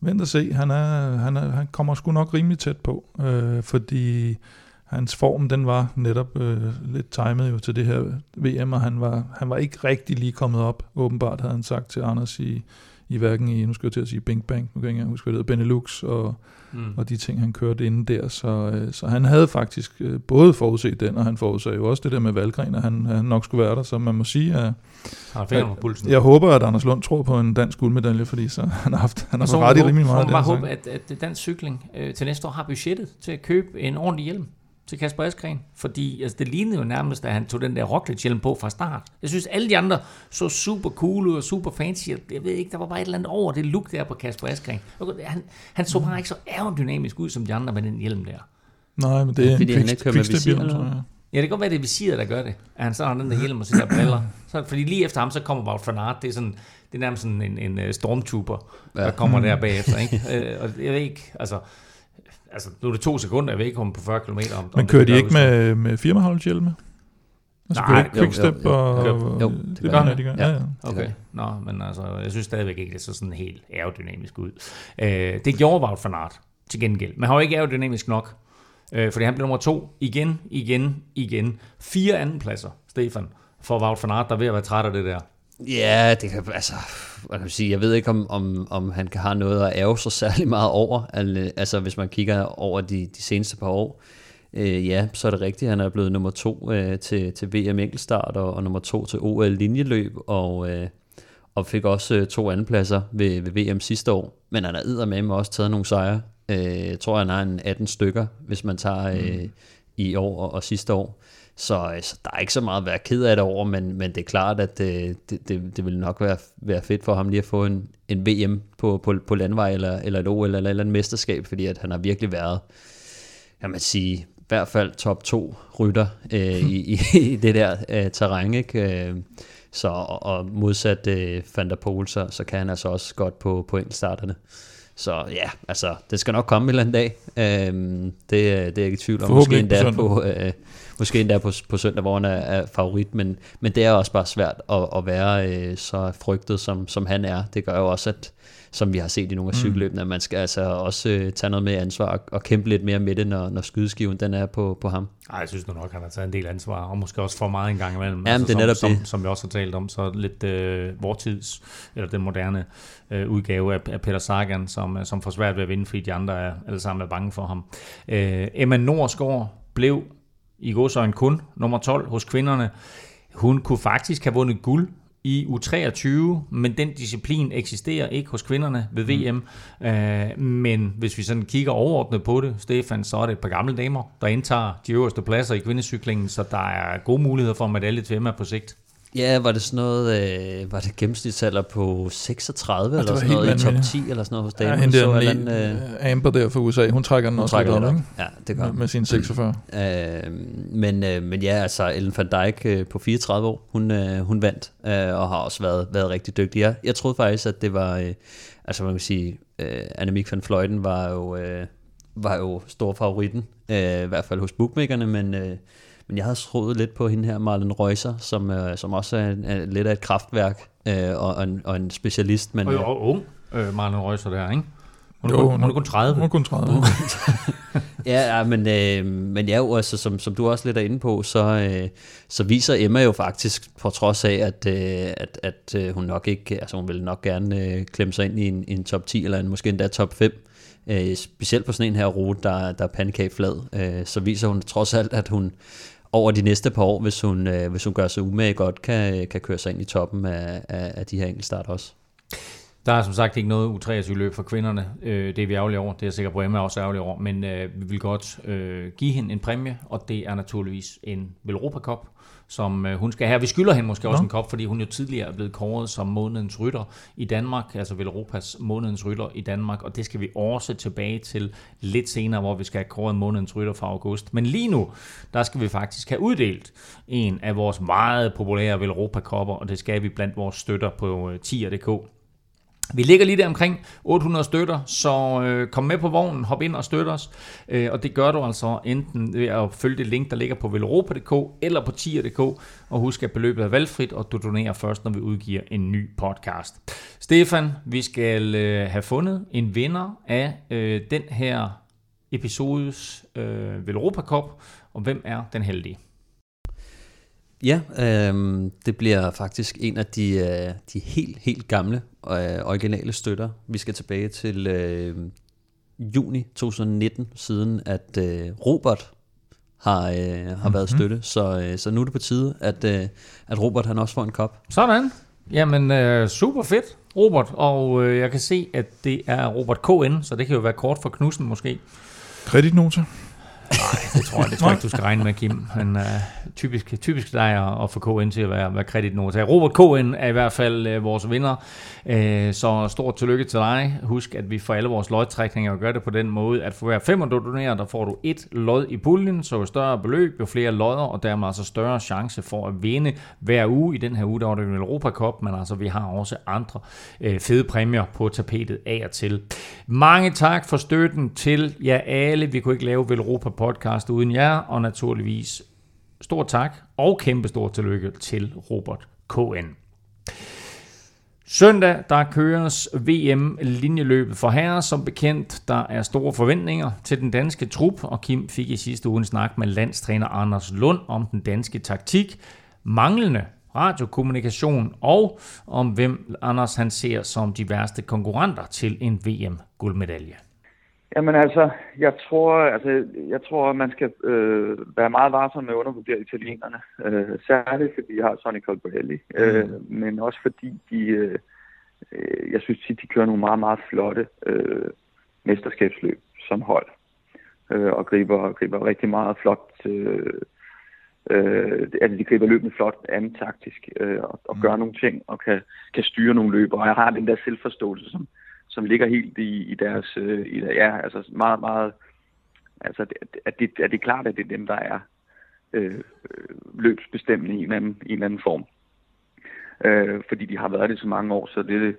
vent og se, han, er, han, er, han kommer sgu nok rimelig tæt på, øh, fordi hans form, den var netop øh, lidt timet jo til det her VM, og han var, han var ikke rigtig lige kommet op, åbenbart havde han sagt til Anders i, i hverken i, nu skal jeg til at sige Bing Bang, nu kan jeg ikke huske, hvad det hedder, Benelux og, Mm. og de ting, han kørte inden der, så, øh, så han havde faktisk øh, både forudset den, og han forudsagde jo også det der med Valgren, at han, han nok skulle være der, så man må sige, at pulsen. jeg håber, at Anders Lund tror på en dansk guldmedalje, fordi så han har haft, han har så ret i rimelig så meget. må man bare håbe, at, at dansk cykling øh, til næste år har budgettet til at købe en ordentlig hjelm til Kasper Askren. Fordi altså, det lignede jo nærmest, at han tog den der Roglic-hjelm på fra start. Jeg synes, alle de andre så super cool ud og super fancy. Jeg ved ikke, der var bare et eller andet over det look der på Kasper Askren. Han, han så bare ikke så aerodynamisk ud som de andre med den hjelm der. Nej, men det er Fordi en hjelm, eller tror jeg. Ja, det kan godt være, det er visiret, der gør det. At han så har den der hjelm og så der briller. Så, fordi lige efter ham, så kommer Wout van Aert. Det er, sådan, det er nærmest sådan en, en øh, stormtrooper, ja. Ja. der kommer der bagefter. Ikke? Øh, og jeg ved ikke, altså... Altså, nu er det to sekunder, jeg ved ikke, om på 40 km. Om, Men om kører det de ikke med, med firmaholdshjelme? Altså Nej, ikke jo, quickstep jo, jo. og... Jo, jo, det det gør gør de, gør. Ja. Ja, ja. Okay, nå, men altså, jeg synes stadigvæk ikke, det så sådan helt aerodynamisk ud. Øh, det gjorde Wout van Aert til gengæld, men han var ikke aerodynamisk nok. Øh, fordi han blev nummer to igen, igen, igen. Fire andenpladser, Stefan, for Wout van Aert, der er ved at være træt af det der. Ja, det kan, altså, hvad kan man sige, jeg ved ikke, om, om, om han kan have noget at ærge sig særlig meget over, altså hvis man kigger over de, de seneste par år. Øh, ja, så er det rigtigt, han er blevet nummer to øh, til, til VM enkeltstart, og, og nummer to til OL linjeløb, og, øh, og fik også øh, to andenpladser ved, ved VM sidste år. Men han har med også taget nogle sejre. Øh, jeg tror, han har en 18 stykker, hvis man tager øh, mm i år og, og sidste år. Så, øh, så der er ikke så meget at være ked af det over, men, men det er klart, at det, det, det, det vil nok være, være fedt for ham lige at få en, en VM på, på, på landvej, eller, eller et OL, eller, eller et mesterskab, fordi at han har virkelig været, kan man sige, i hvert fald top 2 rytter øh, i, i, i det der øh, terræn, ikke? Øh, så, og modsat øh, Van der Pol, så, så kan han altså også godt på, på enkeltstarterne. Så ja, altså, det skal nok komme en eller anden dag. Øhm, det, det er jeg ikke i tvivl om. Måske endda på, øh, måske endda på, på søndag, hvor han er, er favorit, men, men det er også bare svært at, at være øh, så frygtet, som, som han er. Det gør jo også, at som vi har set i nogle af mm. cykelløbene, at man skal altså også øh, tage noget med ansvar og, og kæmpe lidt mere med det, når, når skydeskiven den er på, på ham. Ej, jeg synes nu nok, han har taget en del ansvar, og måske også for meget en gang imellem. Jamen, altså, det er netop som, det. Som, som vi også har talt om, så lidt øh, vortids, eller den moderne øh, udgave af, af Peter Sagan, som, øh, som får svært ved at vinde, fordi de andre er alle sammen er bange for ham. Øh, Emma Norsgaard blev i godsøjne kun nummer 12 hos kvinderne. Hun kunne faktisk have vundet guld i U23, men den disciplin eksisterer ikke hos kvinderne ved VM. Mm. Øh, men hvis vi sådan kigger overordnet på det, Stefan, så er det et par gamle damer, der indtager de øverste pladser i kvindecyklingen, så der er gode muligheder for medalje til Emma på sigt. Ja, var det sådan noget, øh, var det gennemsnitsalder på 36 eller sådan noget i top 10 eller sådan noget hos damen? Ja, hende der, den, øh, Amber der fra USA, hun trækker den hun også trækker lidt op? Ja, det gør med, med sin 46. Øh, men, øh, men ja, altså Ellen van Dijk øh, på 34 år, hun, øh, hun vandt øh, og har også været, været rigtig dygtig. Jeg, jeg troede faktisk, at det var, øh, altså man kan sige, øh, Annemiek van Vleuten var jo, øh, var jo stor favoritten, øh, i hvert fald hos bookmakerne, men... Øh, men jeg havde troet lidt på hende her, Marlen Reuser, som, øh, som også er, er lidt af et kraftværk øh, og, en, og en specialist. Men, og, jo, og ung, øh, Marlen Reuser der, ikke? Hun er, jo, kun, hun er kun 30. Hun er kun 30. ja, ja, men, øh, men ja, jo, altså, som, som du også lidt er inde på, så, øh, så viser Emma jo faktisk, på trods af, at, øh, at, at øh, hun nok ikke, altså hun vil nok gerne øh, klemme sig ind i en, en top 10, eller en, måske endda top 5, øh, specielt på sådan en her rute, der, der er pandekageflad, øh, så viser hun trods alt, at hun, over de næste par år, hvis hun, øh, hvis hun gør sig umage godt, kan, kan køre sig ind i toppen af, af, af de her enkeltstart også. Der er som sagt ikke noget U23-løb for kvinderne. Øh, det er vi ærgerlige over. Det er jeg sikker på, at Emma er også ærgerlig over. Men øh, vi vil godt øh, give hende en præmie, og det er naturligvis en Velropa Cup som øh, hun skal have. Vi skylder hende måske også en kop, fordi hun jo tidligere er blevet kåret som månedens rytter i Danmark, altså Europas månedens rytter i Danmark, og det skal vi også tilbage til lidt senere, hvor vi skal have kåret månedens rytter fra august. Men lige nu, der skal vi faktisk have uddelt en af vores meget populære Europa kopper, og det skal vi blandt vores støtter på øh, tier.dk. Vi ligger lige der omkring 800 støtter, så øh, kom med på vognen, hop ind og støt os. Øh, og det gør du altså enten ved at følge det link, der ligger på velropa.dk eller på tier.dk. Og husk, at beløbet er valgfrit, og du donerer først, når vi udgiver en ny podcast. Stefan, vi skal øh, have fundet en vinder af øh, den her episodes øh, Velropa Cup. Og hvem er den heldige? Ja, øh, det bliver faktisk en af de, øh, de helt, helt gamle øh, originale støtter. Vi skal tilbage til øh, juni 2019, siden at øh, Robert har, øh, har mm-hmm. været støtte. Så, øh, så nu er det på tide, at, øh, at Robert han også får en kop. Sådan. Jamen, øh, super fedt, Robert. Og øh, jeg kan se, at det er Robert KN, så det kan jo være kort for Knudsen måske. Kreditnota. Nej, det tror jeg, det tror jeg ikke, du skal regne med, Kim. Men uh, typisk, typisk dig at få KN til at være, være kreditnota. Robert KN er i hvert fald uh, vores vinder, uh, så stort tillykke til dig. Husk, at vi får alle vores lodtrækninger og gør det på den måde, at for hver fem, du donerer, der får du et lod i puljen, så jo større beløb, jo flere lodder, og dermed altså større chance for at vinde hver uge. I den her uge, der var det en Europa Cup, men altså vi har også andre uh, fede præmier på tapetet af og til. Mange tak for støtten til jer alle. Vi kunne ikke lave Europa podcast uden jer, og naturligvis stor tak og kæmpe stor tillykke til Robert KN. Søndag der køres VM-linjeløbet for herrer. Som bekendt, der er store forventninger til den danske trup, og Kim fik i sidste uge en snak med landstræner Anders Lund om den danske taktik, manglende radiokommunikation og om hvem Anders han ser som de værste konkurrenter til en VM-guldmedalje. Jamen altså, jeg tror, altså, jeg tror, man skal øh, være meget varsom med at undervurdere italienerne. Øh, særligt fordi de har Sonny Colbrelli, øh, mm. men også fordi de, øh, øh, jeg synes, de kører nogle meget, meget flotte øh, mesterskabsløb som hold. Øh, og griber, griber rigtig meget flot, øh, øh, altså de griber løbende flot anden taktisk, øh, og, og mm. gør nogle ting, og kan, kan styre nogle løb. Og jeg har den der selvforståelse, som, som ligger helt i, i deres, øh, i, ja, altså meget, meget, altså at det, at det er klart, at det er dem, der er øh, øh, løbsbestemmende i en, eller anden, i en eller anden form. Øh, fordi de har været det så mange år, så det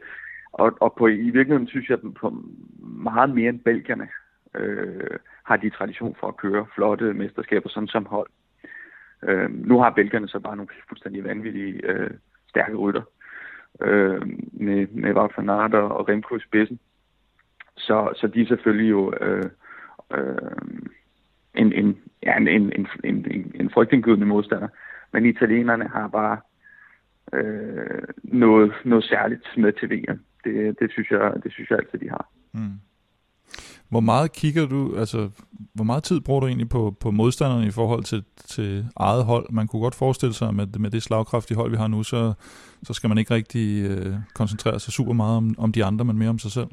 og, og på, i virkeligheden synes jeg, at på meget mere end belgierne øh, har de tradition for at køre flotte mesterskaber sådan som hold. Øh, nu har belgierne så bare nogle fuldstændig vanvittige øh, stærke rytter øh, Øh, med, med Wout van Aert og Remco i spidsen. Så, så de er selvfølgelig jo øh, øh, en, en, ja, en, en, en, en, en frygtindgydende modstander. Men italienerne har bare øh, noget, noget særligt med til VM. Det, det, synes jeg, det synes jeg altid, de har. Mm. Hvor meget kigger du, altså, hvor meget tid bruger du egentlig på, på modstanderne i forhold til, til eget hold? Man kunne godt forestille sig, at med, med det slagkraftige hold, vi har nu, så, så skal man ikke rigtig øh, koncentrere sig super meget om, om de andre, men mere om sig selv.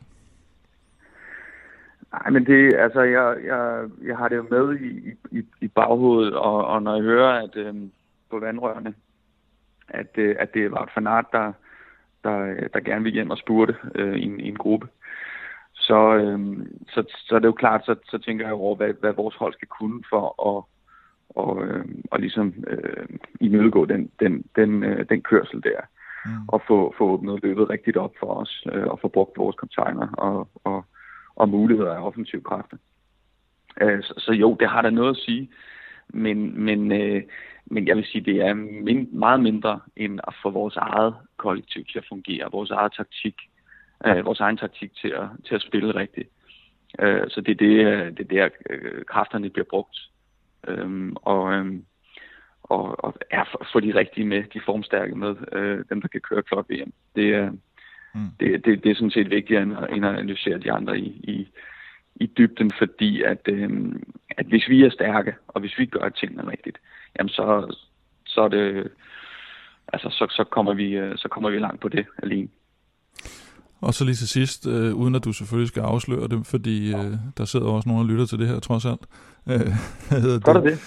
Nej, men det, altså, jeg, jeg, jeg har det jo med i, i, i baghovedet, og, og når jeg hører, at øh, på vandrørene, at, øh, at det var et fanat, der, der, der gerne vil hjem og spurte øh, i, en, i en gruppe, så, øh, så, så er det jo klart, så, så tænker jeg over, hvad, hvad vores hold skal kunne for at og, øh, og ligesom øh, imødegå den, den, den, øh, den kørsel der. Mm. Og få, få åbnet løbet rigtigt op for os, øh, og få brugt vores container og, og, og muligheder af offensiv kræfter. Øh, så, så jo, det har da noget at sige, men, men, øh, men jeg vil sige, det er min, meget mindre end at få vores eget kollektiv til at fungere, vores eget taktik øh, vores egen taktik til at, til at spille rigtigt. Øh, så det er det, øh, det er der, øh, kræfterne bliver brugt. Øh, og, øh, og, og er for de rigtige med, de formstærke med, øh, dem der kan køre klok VM. Det er, mm. det, det, det er sådan set vigtigere end, end at analysere de andre i, i, i dybden, fordi at, øh, at hvis vi er stærke, og hvis vi gør tingene rigtigt, jamen så, så er det, altså så, så kommer vi, øh, så kommer vi langt på det alene. Og så lige til sidst, øh, uden at du selvfølgelig skal afsløre det, fordi øh, der sidder også nogen og lytter til det her trods alt. Øh, Gør det? det?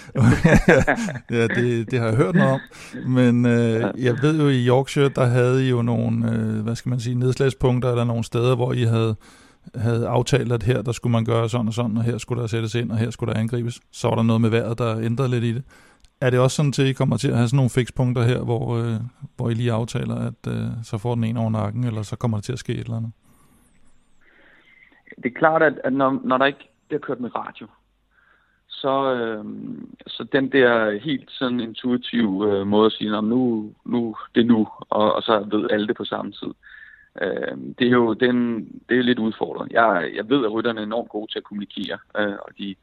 ja, det, det har jeg hørt noget om. Men øh, jeg ved jo, i Yorkshire, der havde I jo nogle, øh, hvad skal man sige, nedslagspunkter, eller nogle steder, hvor I havde, havde aftalt, at her der skulle man gøre sådan og sådan, og her skulle der sættes ind, og her skulle der angribes. Så var der noget med vejret, der ændrede lidt i det. Er det også sådan til, at I kommer til at have sådan nogle fikspunkter her, hvor, øh, hvor I lige aftaler, at øh, så får den en over nakken, eller så kommer der til at ske et eller andet? Det er klart, at, at når, når der ikke bliver kørt med radio, så, øh, så den der helt sådan intuitiv øh, måde at sige, om nu, nu, det er nu, og, og så ved alle det på samme tid. Øh, det er jo den, det er lidt udfordrende. Jeg, jeg ved, at rytterne er enormt gode til at kommunikere, øh, og de, øh,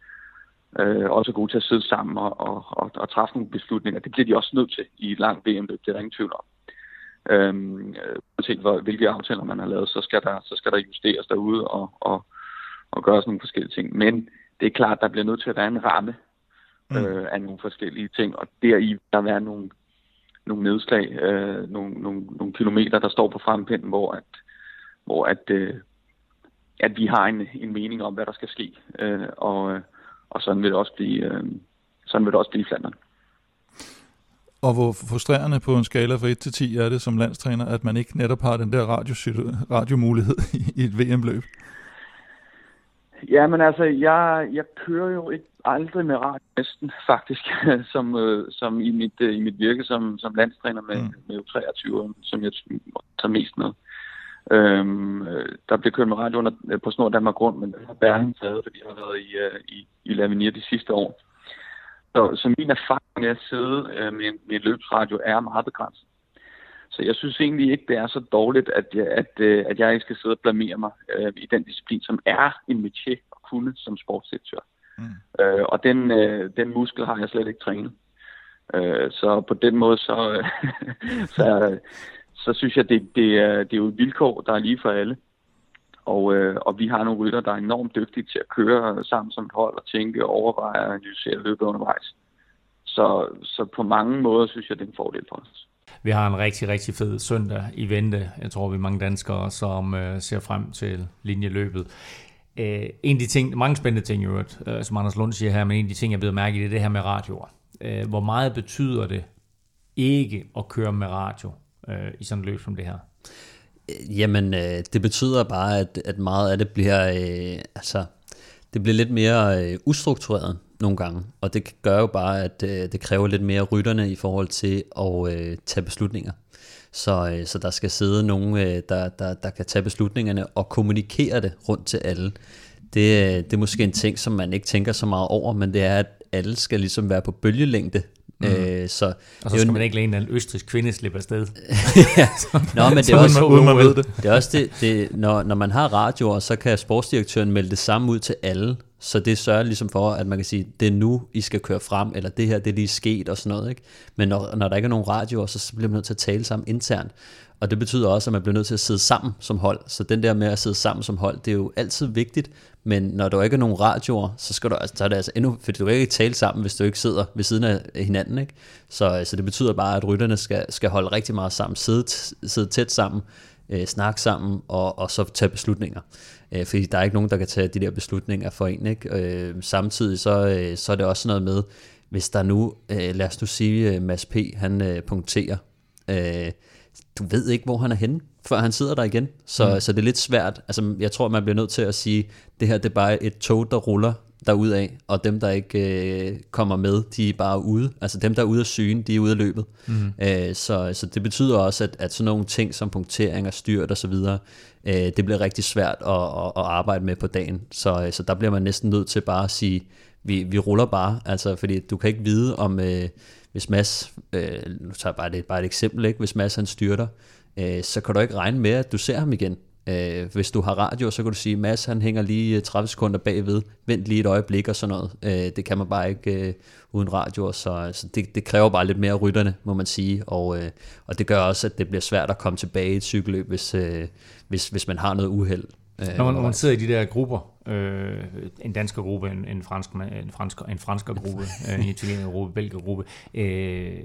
også er gode til at sidde sammen og, og, og, og træffe nogle beslutninger. Det bliver de også nødt til i et langt VM-løb, det er der ingen tvivl om. Øhm, uanset hvor, hvilke aftaler man har lavet, så skal der, så skal der justeres derude og, og, og gøres nogle forskellige ting. Men det er klart, der bliver nødt til at være en ramme mm. øh, af nogle forskellige ting, og deri der være nogle, nogle nedslag, øh, nogle, nogle, nogle kilometer, der står på frempinden, hvor at, hvor at, øh, at vi har en, en mening om, hvad der skal ske. Øh, og, og sådan vil det også blive, øh, sådan vil det også blive i Flandern. Og hvor frustrerende på en skala fra 1 til 10 er det som landstræner, at man ikke netop har den der radio, radiomulighed i et VM-løb? Ja, men altså, jeg, jeg kører jo ikke aldrig med radio næsten, faktisk, som, øh, som i, mit, øh, i mit virke som, som landstræner med, mm. med 23 som jeg tager mest med. Øhm, øh, der bliver kørt med radio under, øh, på Snor Danmark Grund, men det har Berling taget, fordi jeg har været i, uh, i, i Lavenir de sidste år. Så, så min erfaring med at sidde uh, med, med en løbsradio er meget begrænset. Så jeg synes egentlig ikke, det er så dårligt, at jeg, at, øh, at jeg ikke skal sidde og blamere mig øh, i den disciplin, som er en métier at kunne som sportsdirektør. Mm. Øh, og den, øh, den muskel har jeg slet ikke trænet. Øh, så på den måde, så, så, så synes jeg, det, det, er, det er jo et vilkår, der er lige for alle. Og, øh, og vi har nogle rytter, der er enormt dygtige til at køre sammen som et hold og tænke, overveje og analysere løbet undervejs. Så, så på mange måder synes jeg, det er en fordel for os. Vi har en rigtig, rigtig fed søndag i vente. Jeg tror, vi er mange danskere, som øh, ser frem til linjeløbet. Øh, en af de ting, mange spændende ting i øvrigt, øh, som Anders Lund siger her, men en af de ting, jeg ved mærke i, det er det her med radioer. Øh, hvor meget betyder det ikke at køre med radio øh, i sådan et løb som det her? Jamen, øh, det betyder bare, at, at meget af det bliver, øh, altså, det bliver lidt mere øh, ustruktureret nogle gange, og det gør jo bare, at øh, det kræver lidt mere rytterne i forhold til at øh, tage beslutninger. Så, øh, så der skal sidde nogen, øh, der, der, der kan tage beslutningerne og kommunikere det rundt til alle. Det, øh, det er måske en ting, som man ikke tænker så meget over, men det er, at alle skal ligesom være på bølgelængde Mm. Øh, så og så skal jo, man ikke lade en eller anden østrisk kvinde slippe afsted. ja. Nå, men det er også, man, man ved det. det er også det, det når, når man har radioer, så kan sportsdirektøren melde det samme ud til alle. Så det sørger ligesom for, at man kan sige, det er nu, I skal køre frem, eller det her, det er lige sket og sådan noget. Ikke? Men når, når der ikke er nogen radioer, så bliver man nødt til at tale sammen internt. Og det betyder også, at man bliver nødt til at sidde sammen som hold. Så den der med at sidde sammen som hold, det er jo altid vigtigt. Men når der ikke er nogen radioer, så, skal du, altså, så er det altså endnu, fordi du kan ikke tale sammen, hvis du ikke sidder ved siden af hinanden. Ikke? Så, øh, så det betyder bare, at rytterne skal, skal holde rigtig meget sammen, sidde, sidde tæt sammen, øh, snakke sammen og, og så tage beslutninger. Øh, fordi der er ikke nogen, der kan tage de der beslutninger for en. Ikke? Øh, samtidig så, øh, så er det også noget med, hvis der nu, øh, lad os nu sige, øh, Mads P. han øh, punkterer, øh, du ved ikke, hvor han er henne, før han sidder der igen. Så, mm. så det er lidt svært. Altså, jeg tror, man bliver nødt til at sige, det her det er bare et tog, der ruller af, og dem, der ikke øh, kommer med, de er bare ude. Altså dem, der er ude af sygen, de er ude af løbet. Mm. Øh, så, så det betyder også, at, at sådan nogle ting som punktering og styrt osv., øh, det bliver rigtig svært at, at, at arbejde med på dagen. Så, så der bliver man næsten nødt til bare at sige, vi, vi ruller bare, altså fordi du kan ikke vide om, øh, hvis Mads, øh, nu tager jeg bare, det, bare et eksempel, ikke? hvis Mads han styrter, øh, så kan du ikke regne med, at du ser ham igen. Øh, hvis du har radio, så kan du sige, Mads han hænger lige 30 sekunder bagved, vent lige et øjeblik og sådan noget. Øh, det kan man bare ikke øh, uden radio, så, så det, det kræver bare lidt mere rytterne, må man sige. Og, øh, og det gør også, at det bliver svært at komme tilbage i et cykelløb, hvis, øh, hvis, hvis man har noget uheld. Øh, når, man, når man sidder i de der grupper, øh, en dansk gruppe, en, en fransk, en fransk, en fransk gruppe, en italiener gruppe, belgisk gruppe, øh,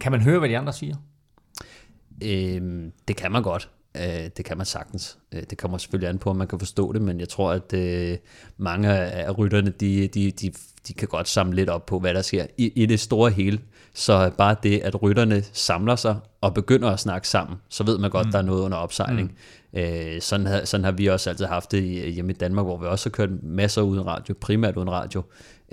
kan man høre, hvad de andre siger? Øh, det kan man godt. Øh, det kan man sagtens. Øh, det kommer selvfølgelig an på, om man kan forstå det, men jeg tror, at øh, mange af rytterne, de, de, de, de kan godt samle lidt op på, hvad der sker i, i det store hele. Så bare det, at rytterne samler sig og begynder at snakke sammen, så ved man godt, mm. der er noget under opsejling. Mm. Øh, sådan, har, sådan har vi også altid haft det hjemme i Danmark, hvor vi også har kørt masser uden radio, primært uden radio.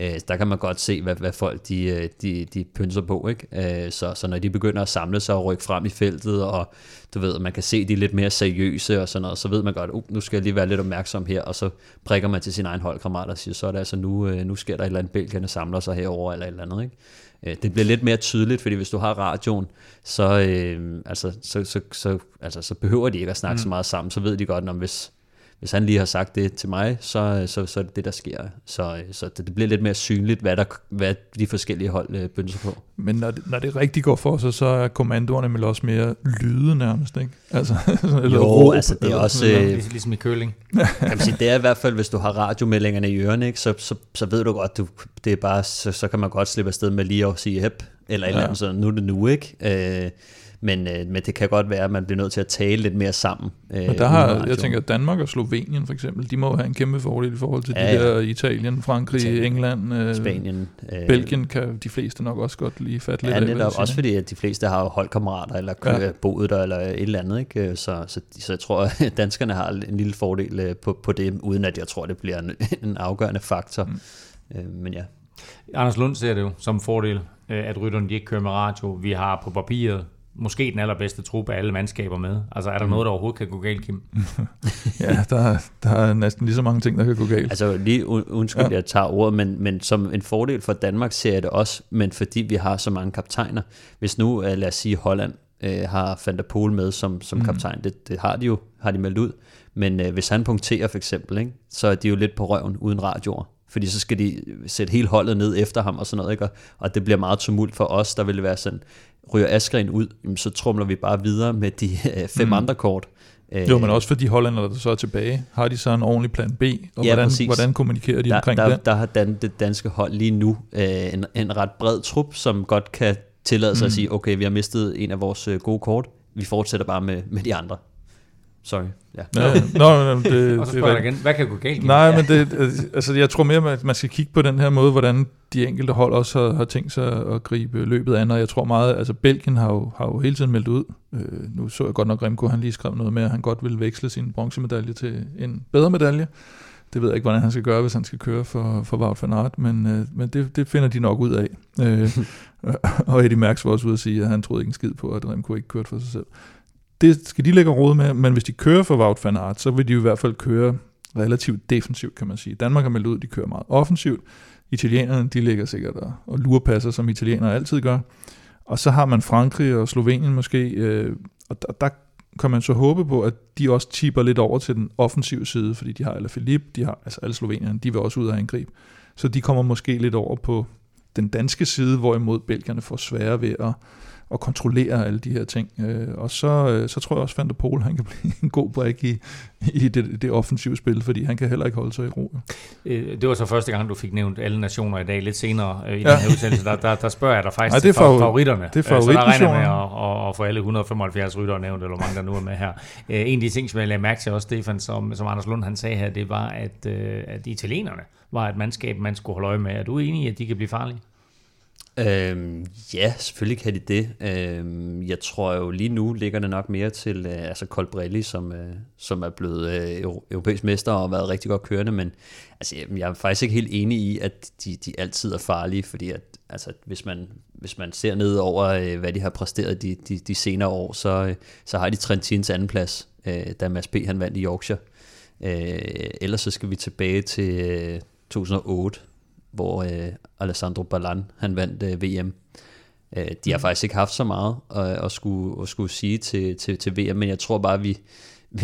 Øh, der kan man godt se, hvad, hvad folk de, øh, de, de pynser på. Ikke? Øh, så, så når de begynder at samle sig og rykke frem i feltet, og du ved, man kan se, de er lidt mere seriøse og sådan noget, så ved man godt, uh, nu skal jeg lige være lidt opmærksom her, og så prikker man til sin egen holdkammerat og siger, så er det altså nu, øh, nu sker der et eller andet, Belgierne samler sig herover eller et eller andet. Ikke? Øh, det bliver lidt mere tydeligt, fordi hvis du har radioen, så, øh, altså, så, så, så, altså, så behøver de ikke at snakke mm. så meget sammen, så ved de godt, om hvis hvis han lige har sagt det til mig, så, så, så er det det, der sker. Så, så det, det bliver lidt mere synligt, hvad, der, hvad de forskellige hold øh, bønser på. Men når det, når det rigtig går for sig, så er kommandoerne vel også mere lyde nærmest, ikke? Altså, eller jo, råb, altså det er også... Øh, ligesom, ligesom i køling. kan man sige, det er i hvert fald, hvis du har radiomeldingerne i ørerne, ikke, så, så, så ved du godt, du, det er bare, så, så kan man godt slippe afsted med lige at sige hep, eller et ja. eller andet sådan, nu er det nu, ikke? Øh, men, øh, men det kan godt være, at man bliver nødt til at tale lidt mere sammen. Øh, men der har, jeg tænker, Danmark og Slovenien for eksempel, de må have en kæmpe fordel i forhold til ja, de der Italien, Frankrig, Italien, England, øh, Spanien. Øh, Belgien kan de fleste nok også godt lige fatte lidt ja, netop, af. også fordi at de fleste har holdkammerater, eller ja. boet der, eller et eller andet. Ikke? Så, så, så jeg tror, at danskerne har en lille fordel øh, på, på det, uden at jeg tror, det bliver en, en afgørende faktor. Mm. Øh, men ja. Anders Lund ser det jo som fordel, øh, at rytterne ikke kører med radio. Vi har på papiret måske den allerbedste trup af alle mandskaber med. Altså er der mm. noget, der overhovedet kan gå galt, Kim? ja, der, der er næsten lige så mange ting, der kan gå galt. Altså lige undskyld, ja. jeg tager ordet, men, men som en fordel for Danmark ser jeg det også, men fordi vi har så mange kaptajner. Hvis nu, uh, lad os sige Holland, øh, har Van der Poel med som, som mm. kaptajn. Det, det har de jo, har de meldt ud. Men øh, hvis han punkterer for eksempel, ikke, så er de jo lidt på røven uden radioer. Fordi så skal de sætte hele holdet ned efter ham og sådan noget, ikke? Og det bliver meget tumult for os, der vil være sådan, ryger Askren ud, så trumler vi bare videre med de øh, fem mm. andre kort. Jo, men også for de hollænder, der så er tilbage, har de så en ordentlig plan B, og ja, hvordan, hvordan kommunikerer de der, omkring der, det? Der har dan, det danske hold lige nu øh, en, en ret bred trup, som godt kan tillade sig mm. at sige, okay, vi har mistet en af vores øh, gode kort, vi fortsætter bare med, med de andre. Sorry. Ja. ja nå, no, det, og så spørger jeg igen, hvad kan gå galt? Nej, ja. men det, altså, jeg tror mere, at man skal kigge på den her måde, hvordan de enkelte hold også har, har tænkt sig at gribe løbet an, og jeg tror meget, altså Belgien har jo, har jo hele tiden meldt ud, øh, nu så jeg godt nok Remco, han lige skrev noget med, at han godt ville veksle sin bronzemedalje til en bedre medalje. Det ved jeg ikke, hvordan han skal gøre, hvis han skal køre for, for Wout van Aert, men, øh, men det, det finder de nok ud af. Øh, og Eddie Merckx var også ude at sige, at han troede ikke en skid på, at Remco ikke kørte for sig selv det skal de lægge råd med, men hvis de kører for Wout van Aert, så vil de i hvert fald køre relativt defensivt, kan man sige. Danmark har meldt ud, de kører meget offensivt. Italienerne, de ligger sikkert og, og lurepasser, som italienere altid gør. Og så har man Frankrig og Slovenien måske, øh, og der, der kan man så håbe på, at de også tipper lidt over til den offensive side, fordi de har eller Philippe, de har, altså alle slovenierne, de vil også ud af angreb. Så de kommer måske lidt over på den danske side, hvorimod belgierne får svære ved at, at kontrollere alle de her ting. Øh, og så, øh, så tror jeg også, at Van Pol, han kan blive en god brik i, i det, det offensive spil, fordi han kan heller ikke holde sig i ro. Øh, det var så første gang, du fik nævnt alle nationer i dag. Lidt senere i ja. den her udsendelse, der, der, der spørger jeg dig faktisk Nej, det er for, favoritterne. Det er så der regner med at, at, få alle 175 rytter nævnt, eller mange der nu er med her. En af de ting, som jeg lagde mærke til også, Stefan, som, som Anders Lund han sagde her, det var, at, at italienerne var et mandskab, man skulle holde øje med. Er du enig i, at de kan blive farlige? Øhm, ja, selvfølgelig kan de det. Øhm, jeg tror jo lige nu ligger det nok mere til øh, altså Colbrelli, som, øh, som er blevet øh, europæisk mester og har været rigtig godt kørende, men altså, jeg er faktisk ikke helt enig i, at de, de altid er farlige, fordi at, altså, hvis, man, hvis man ser ned over, øh, hvad de har præsteret de, de, de senere år, så, øh, så har de Trentins anden plads, øh, da Mads P. han vandt i Yorkshire. Øh, ellers så skal vi tilbage til øh, 2008, hvor øh, Alessandro Ballan han vandt øh, VM. Øh, de har mm. faktisk ikke haft så meget at, at, skulle, at skulle sige til, til, til VM, men jeg tror bare, at vi,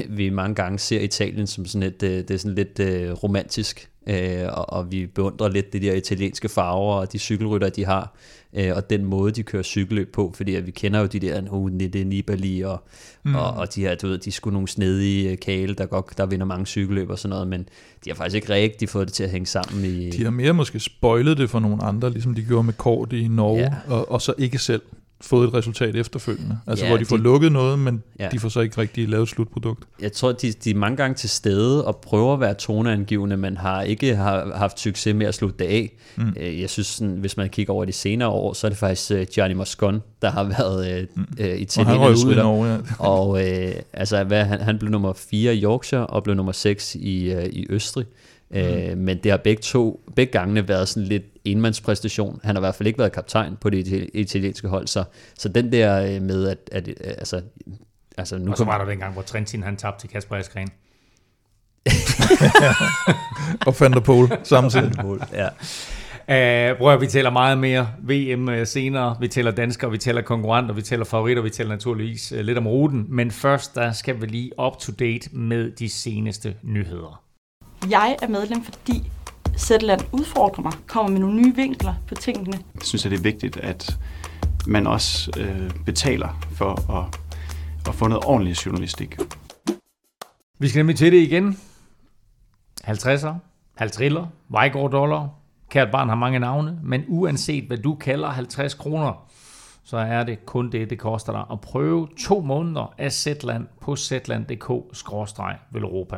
vi mange gange ser Italien som sådan et, øh, det er sådan lidt uh, romantisk, uh, og, og vi beundrer lidt de der italienske farver og de cykelrytter, de har, uh, og den måde, de kører cykelløb på, fordi at vi kender jo de der uh, Nette Nibali og, mm. og, og de her, du ved, de skulle nogle snedige kale, der, godt, der vinder mange cykelløb og sådan noget, men de har faktisk ikke rigtig fået det til at hænge sammen. I... De har mere måske spoilet det for nogle andre, ligesom de gjorde med Kort i Norge, ja. og, og så ikke selv fået et resultat efterfølgende. Altså ja, hvor de, de får lukket noget, men ja. de får så ikke rigtig lavet et slutprodukt. Jeg tror, de, de er mange gange til stede og prøver at være toneangivende, men har ikke har haft succes med at slutte det af. Mm. Øh, jeg synes, sådan, hvis man kigger over de senere år, så er det faktisk uh, Gianni Moscon, der har været uh, mm. uh, italienernes rytter. Og, ja. og uh, altså, hvad, han, han blev nummer 4 i Yorkshire og blev nummer 6 i, uh, i Østrig. Mm. Øh, men det har begge to, begge gangene været sådan lidt enmandspræstation. Han har i hvert fald ikke været kaptajn på det italienske hold, så, så den der øh, med, at, at altså, altså nu Og så var der den gang, hvor Trentin han tabte til Kasper Askren. og Van der Pol samtidig. ja. Uh, prøv at vi tæller meget mere VM uh, senere. Vi tæller danskere, vi tæller konkurrenter, vi tæller favoritter, vi tæller naturligvis uh, lidt om ruten. Men først, der skal vi lige up to date med de seneste nyheder. Jeg er medlem, fordi Zetland udfordrer mig, kommer med nogle nye vinkler på tingene. Jeg synes, at det er vigtigt, at man også øh, betaler for at, at få noget ordentlig journalistik. Vi skal nemlig til det igen. 50'er, 50'er, Vejgaard dollar. Kært barn har mange navne, men uanset hvad du kalder 50 kroner, så er det kun det, det koster dig at prøve to måneder af Zetland på zetland.dk-velropa.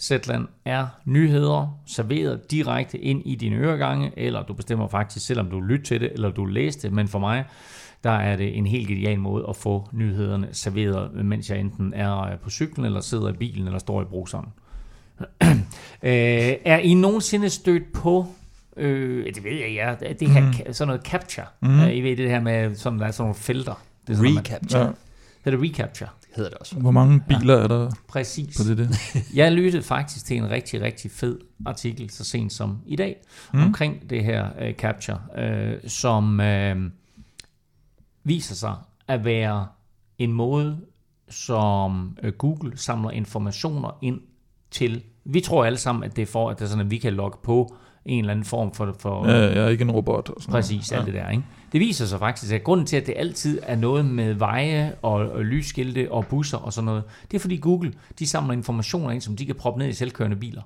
Zetland er nyheder serveret direkte ind i dine øregange, eller du bestemmer faktisk selv, om du lytter til det, eller du læser det, men for mig, der er det en helt genial måde at få nyhederne serveret, mens jeg enten er på cyklen, eller sidder i bilen, eller står i bruseren. Øh, er I nogensinde stødt på Øh, det ved jeg, ja. Det her, mm. sådan noget capture. Mm. I ved det her med, sådan, der er sådan nogle felter. Det er sådan, recapture. Man, ja. Det er recapture. Hedder det også. Hvor mange biler ja. er der Præcis. på det der? jeg lyttede faktisk til en rigtig, rigtig fed artikel, så sent som i dag, mm. omkring det her uh, capture, uh, som uh, viser sig at være en måde, som øh, Google samler informationer ind til. Vi tror alle sammen, at det er for, at, det er sådan, at vi kan logge på en eller anden form for... for Ja, jeg er ikke en robot. Og sådan Præcis, noget. alt det der. Ikke? Det viser sig faktisk, at grunden til, at det altid er noget med veje og, og lysskilte og busser og sådan noget, det er fordi Google, de samler informationer ind, som de kan proppe ned i selvkørende biler.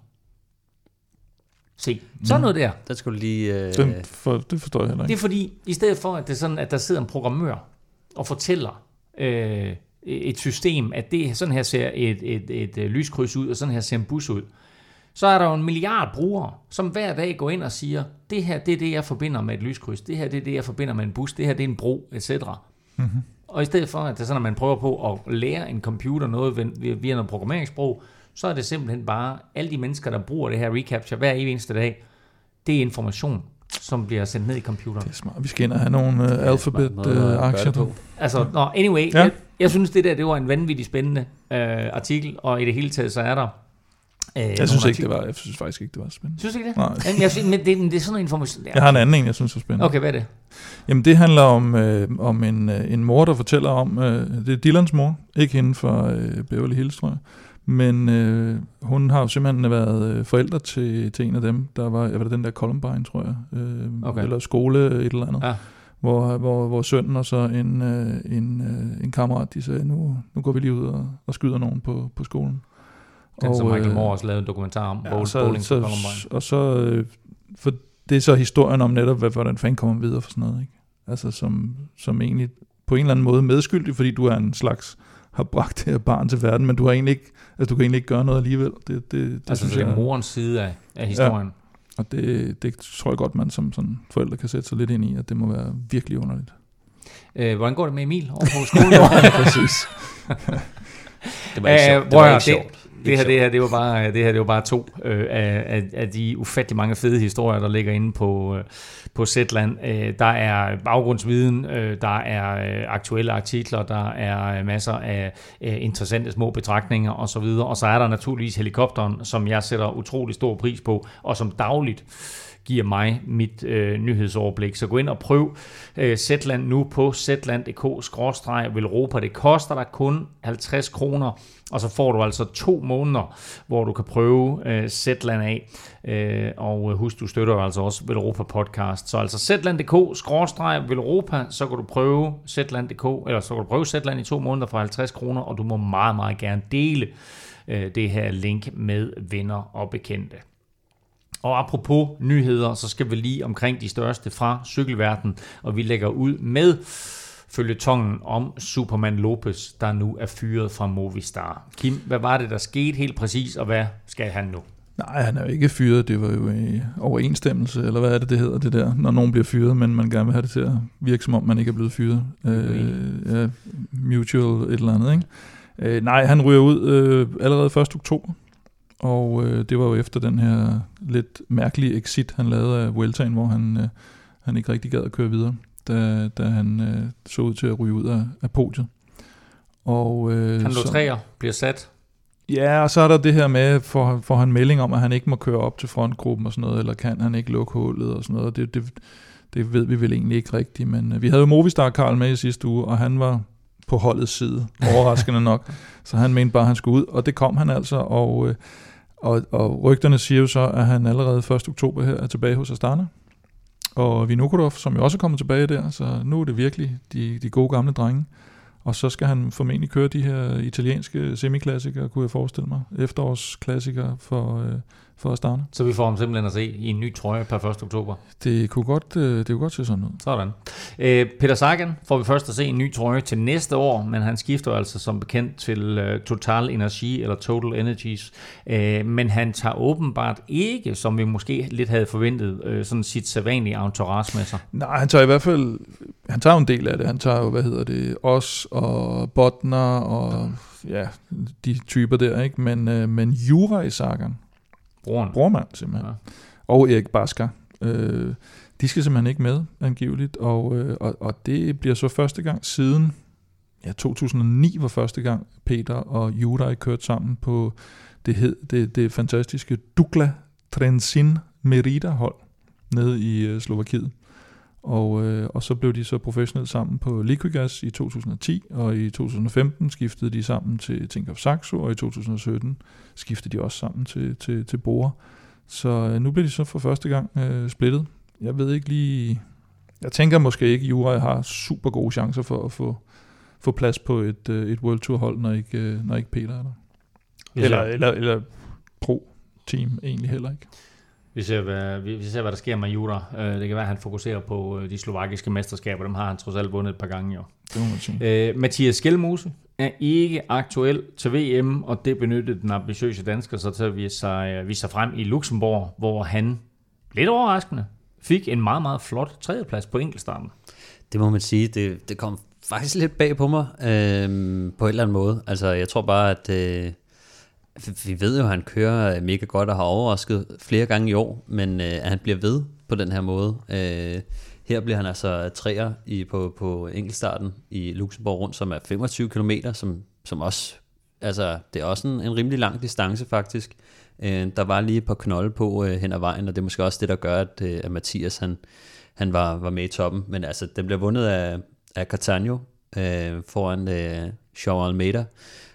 Se, sådan noget der. Der skulle lige... Øh, Den for, det forstår jeg heller Det ikke. er fordi, i stedet for, at det er sådan, at der sidder en programmør og fortæller øh, et system, at det sådan her ser et, et, et, et lyskryds ud, og sådan her ser en bus ud, så er der jo en milliard brugere, som hver dag går ind og siger, det her det er det, jeg forbinder med et lyskryds, det her det er det, jeg forbinder med en bus, det her det er en bro, etc. Mm-hmm. Og i stedet for, at det er sådan, at man prøver på at lære en computer noget via- via noget programmeringssprog, så er det simpelthen bare alle de mennesker, der bruger det her reCAPTCHA hver eneste dag, det er information, som bliver sendt ned i computeren. Det er smart. Vi skal ind og have nogle uh, det Uh, på. Altså, nå, anyway, Ja. jeg, jeg synes, det der, det var en vanvittig spændende øh, artikel, og i det hele taget, så er der... Øh, jeg synes ikke, det var, jeg synes faktisk ikke, det var spændende. Synes ikke det? Nej. Men, jeg synes, men det, det er sådan en information... Jeg har en anden en, jeg synes er spændende. Okay, hvad er det? Jamen det handler om, øh, om en, øh, en mor, der fortæller om, øh, det er Dylans mor, ikke hende fra øh, Beverly Hills, tror jeg, men øh, hun har jo simpelthen været øh, forældre til, til en af dem, der var, jeg var det den der Columbine, tror jeg, øh, Okay. eller skole et eller andet, Ja. hvor, hvor, hvor sønnen og så en, øh, en, øh, en kammerat, de sagde, nu, nu går vi lige ud og, og skyder nogen på, på skolen. Den, som Michael øh, Moore også lavede en dokumentar om, Ja, Bowl, så, Bowling så, Columbine. og så, øh, for det er så historien om netop, hvad, hvordan fanden kommer videre for sådan noget, ikke? Altså som, som egentlig på en eller anden måde medskyldig, fordi du er en slags, har bragt det her barn til verden, men du har egentlig ikke, altså du kan egentlig ikke gøre noget alligevel. Det, det, det Altså, synes det er jeg, morens side af, af historien. og det, det tror jeg godt, man som sådan forældre kan sætte sig lidt ind i, at det må være virkelig underligt. Ja. Øh, hvordan går det med Emil over på skolen? ja, præcis. Det var ikke Øh, sjovt. Det var ikke høre, sjovt. Det her, det her, det var bare, det her, det var bare to øh, af, af, de ufattelig mange fede historier, der ligger inde på, øh, på Zetland. Øh, der er baggrundsviden, øh, der er øh, aktuelle artikler, der er øh, masser af øh, interessante små betragtninger osv. Og så er der naturligvis helikopteren, som jeg sætter utrolig stor pris på, og som dagligt giver mig mit øh, nyhedsoverblik. Så gå ind og prøv øh, Zetland nu på zetland.dk-velropa. Det koster dig kun 50 kroner, og så får du altså to måneder, hvor du kan prøve øh, Zetland af. Øh, og øh, husk, du støtter altså også Velropa podcast. Så altså zetland.dk-velropa, så kan du prøve Zetland.dk, eller så kan du prøve Zetland i to måneder for 50 kroner, og du må meget, meget gerne dele øh, det her link med venner og bekendte. Og apropos nyheder, så skal vi lige omkring de største fra cykelverdenen, og vi lægger ud med følgetongen om Superman Lopez, der nu er fyret fra Movistar. Kim, hvad var det, der skete helt præcis, og hvad skal han nu? Nej, han er jo ikke fyret. Det var jo i overensstemmelse, eller hvad er det, det hedder, det der, når nogen bliver fyret, men man gerne vil have det til at virke, som om man ikke er blevet fyret. Øh, ja, mutual et eller andet, ikke? Øh, nej, han ryger ud øh, allerede 1. oktober, og øh, det var jo efter den her lidt mærkelige exit, han lavede af Vueltaen, hvor han, øh, han ikke rigtig gad at køre videre, da, da han øh, så ud til at ryge ud af, af podiet. Og, øh, Han lå træer, bliver sat. Ja, og så er der det her med, for, for han melding om, at han ikke må køre op til frontgruppen og sådan noget, eller kan han ikke lukke hullet og sådan noget. Det, det, det ved vi vel egentlig ikke rigtigt, men øh, vi havde jo Movistar Karl med i sidste uge, og han var på holdets side, overraskende nok. Så han mente bare, at han skulle ud, og det kom han altså, og, øh, og, og rygterne siger jo så, at han allerede 1. oktober her er tilbage hos Astana. Og Vinokurov, som jo også er kommet tilbage der, så nu er det virkelig de, de gode gamle drenge. Og så skal han formentlig køre de her italienske semiklassikere, kunne jeg forestille mig. Efterårsklassikere for, øh, for Astana. Så vi får ham simpelthen at se i en ny trøje per 1. oktober. Det kunne godt, øh, det kunne godt se sådan ud. Sådan. Øh, Peter Sagan får vi først at se en ny trøje til næste år, men han skifter altså som bekendt til øh, Total Energy eller Total Energies. Øh, men han tager åbenbart ikke, som vi måske lidt havde forventet, øh, sådan sit sædvanlige entourage med sig. Nej, han tager i hvert fald, han tager en del af det. Han tager jo, hvad hedder det, os og Botner og ja, de typer der, ikke? Men, øh, men Jura i Sagan, Broren. brormand simpelthen, Ja. og Erik Basker, øh, de skal simpelthen ikke med, angiveligt, og, øh, og, og det bliver så første gang siden, ja, 2009 var første gang, Peter og Juraj kørte sammen på det, hed, det, det fantastiske Dukla Trensin Merida hold nede i øh, Slovakiet. Og, øh, og så blev de så professionelt sammen på Liquigas i 2010, og i 2015 skiftede de sammen til Tinkoff Saxo, og i 2017 skiftede de også sammen til, til, til Bore. Så øh, nu bliver de så for første gang øh, splittet. Jeg ved ikke lige... Jeg tænker måske ikke, at Jura har super gode chancer for at få, få plads på et, øh, et World Tour hold, når ikke, øh, når ikke Peter er der. Eller, eller, eller pro-team egentlig heller ikke. Vi ser, hvad, vi ser, hvad der sker med Jura. Øh, det kan være, at han fokuserer på øh, de slovakiske mesterskaber. Dem har han trods alt vundet et par gange. Jo. Det må man sige. Øh, Mathias Skelmose er ikke aktuel til VM, og det benyttede den ambitiøse dansker så til at vise sig, vise sig frem i Luxembourg, hvor han lidt overraskende fik en meget, meget flot tredjeplads på enkeltstarten. Det må man sige. Det, det kom faktisk lidt bag på mig øh, på en eller anden måde. Altså, jeg tror bare, at... Øh, vi ved jo, at han kører øh, mega godt og har overrasket flere gange i år, men øh, at han bliver ved på den her måde. Øh, her bliver han altså træer i, på, på enkeltstarten i Luxembourg rundt, som er 25 km, som, som også, altså det er også en, en rimelig lang distance faktisk. Øh, der var lige et par knolde på øh, hen ad vejen, og det er måske også det, der gør, at, øh, at Mathias han, han var, var med i toppen. Men altså, den bliver vundet af, af Catania øh, foran øh, Jean Almeida,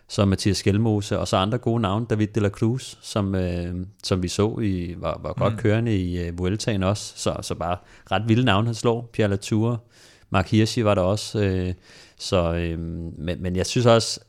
så Mathias Skelmose, og så andre gode navne, David de la Cruz, som, øh, som vi så i, var, var godt mm. kørende i øh, Vueltaen også, så, så bare ret vilde navne, han slår. Pierre Latour, Mark Hirschi var der også, øh, så, øh, men, men jeg synes også,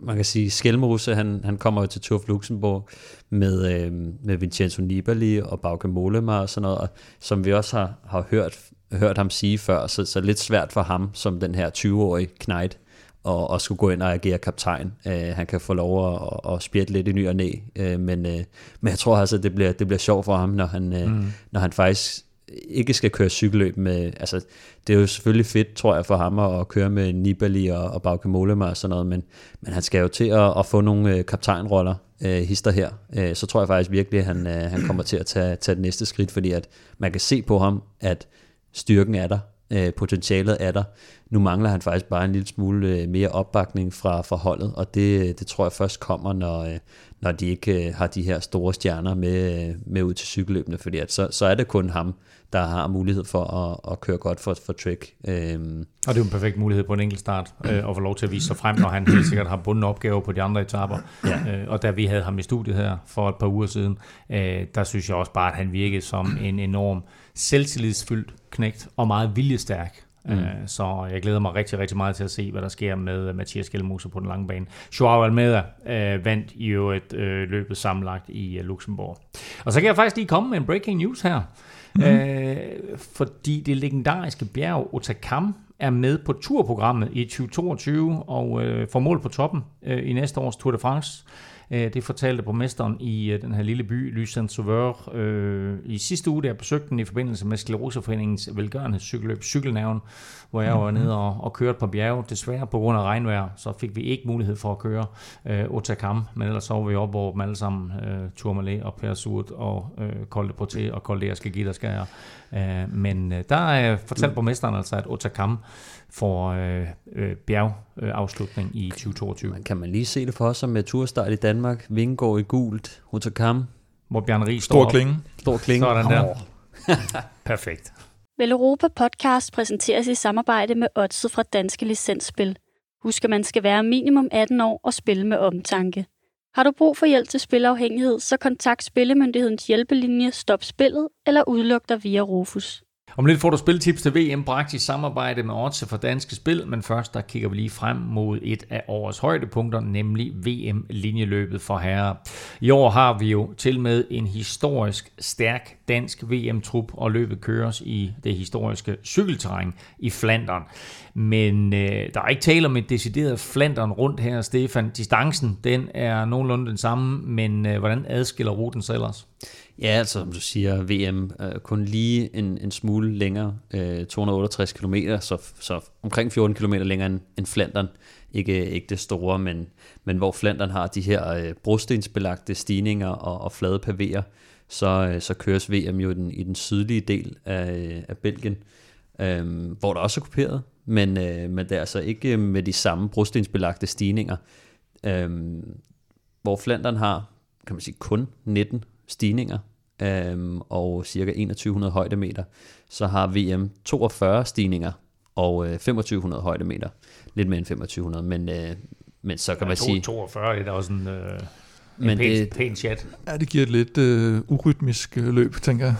man kan sige, Skelmose, han, han kommer jo til Tour Luxembourg med, øh, med Vincenzo Nibali og Bauke Mollema og sådan noget, og, som vi også har, har hørt, hørt ham sige før, så, så lidt svært for ham som den her 20-årige knight og, og skulle gå ind og agere kaptajn. Uh, han kan få lov at, at spjætte lidt i ny og næ, uh, men, uh, men jeg tror altså, det bliver, det bliver sjovt for ham, når han, uh, mm. når han faktisk ikke skal køre cykelløb med, altså det er jo selvfølgelig fedt, tror jeg, for ham at køre med Nibali og, og Bauke Mollema og sådan noget, men, men han skal jo til at, at få nogle uh, kaptajnroller uh, hister her, uh, så tror jeg faktisk virkelig, at han, uh, han kommer til at tage, tage det næste skridt, fordi at man kan se på ham, at styrken er der, uh, potentialet er der, nu mangler han faktisk bare en lille smule øh, mere opbakning fra, fra holdet, og det, det tror jeg først kommer, når, øh, når de ikke øh, har de her store stjerner med, med ud til cykelløbene, fordi at så, så er det kun ham, der har mulighed for at, at køre godt for, for Trek. Øhm. Og det er jo en perfekt mulighed på en enkelt start, øh, at få lov til at vise sig frem, når han helt sikkert har bundet opgaver på de andre etaper. Ja. Øh, og da vi havde ham i studiet her for et par uger siden, øh, der synes jeg også bare, at han virkede som en enorm selvtillidsfyldt knægt og meget viljestærk. Mm. Øh, så jeg glæder mig rigtig, rigtig meget til at se, hvad der sker med Mathias Gjelmose på den lange bane. Joao Almeida øh, vandt i jo et øh, løbet sammenlagt i uh, Luxembourg. Og så kan jeg faktisk lige komme med en breaking news her. Mm. Øh, fordi det legendariske bjerg Otakam er med på turprogrammet i 2022 og øh, får mål på toppen øh, i næste års Tour de France. Øh, Øh, det fortalte borgmesteren i øh, den her lille by, Lucien Sauveur, øh, i sidste uge, der besøgte den i forbindelse med Skleroseforeningens velgørenhedscykelløb Cykelnaven, hvor jeg var mhm. nede og, og kørte på bjerge. Desværre på grund af regnvejr, så fik vi ikke mulighed for at køre øh, Otakam, men ellers så var vi op over dem alle sammen, øh, Tourmalet og Per Surt og øh, Kolde Porté og Kolde skal jeg. Øh, men øh, der er fortalt borgmesteren altså, at Otakam får øh, øh, bjergafslutning øh, i 2022. Kan man lige se det for os som med turstart i Danmark? Vingård i gult, Otakam. Hvor Bjarne Ries Stor klinge. Stor klinge. Sådan der. Perfekt. Vel Europa Podcast præsenteres i samarbejde med Odset fra Danske Licensspil. Husk, at man skal være minimum 18 år og spille med omtanke. Har du brug for hjælp til spilafhængighed, så kontakt Spillemyndighedens hjælpelinje Stop Spillet eller udluk dig via Rufus. Om lidt får du spiltips til VM bragt i samarbejde med Otse for Danske Spil, men først der kigger vi lige frem mod et af årets højdepunkter, nemlig VM-linjeløbet for herrer. I år har vi jo til med en historisk stærk dansk VM-trup, og løbet køres i det historiske cykelterræn i Flandern. Men øh, der er ikke tale om et decideret flanderen rundt her, Stefan. Distancen, den er nogenlunde den samme, men øh, hvordan adskiller ruten sig ellers? Ja, altså som du siger, VM er øh, kun lige en, en smule længere, øh, 268 km, så, så omkring 14 km længere end, end Flandern. Ikke, ikke det store, men, men hvor Flandern har de her øh, brostensbelagte stigninger og, og flade pavéer, så, øh, så køres VM jo den, i den sydlige del af, af Belgien, øh, hvor der også er kuperet, men, øh, men det er altså ikke med de samme brostensbelagte stigninger. Øh, hvor Flandern har, kan man sige, kun 19 stigninger, øhm, og cirka 2100 højdemeter. Så har VM 42 stigninger og øh, 2500 højdemeter. Lidt mere end 2500, men, øh, men så kan ja, man sige... 42 det er også en, øh, en men pæn, det, pæn chat. Ja, det giver et lidt øh, urytmisk øh, løb, tænker jeg.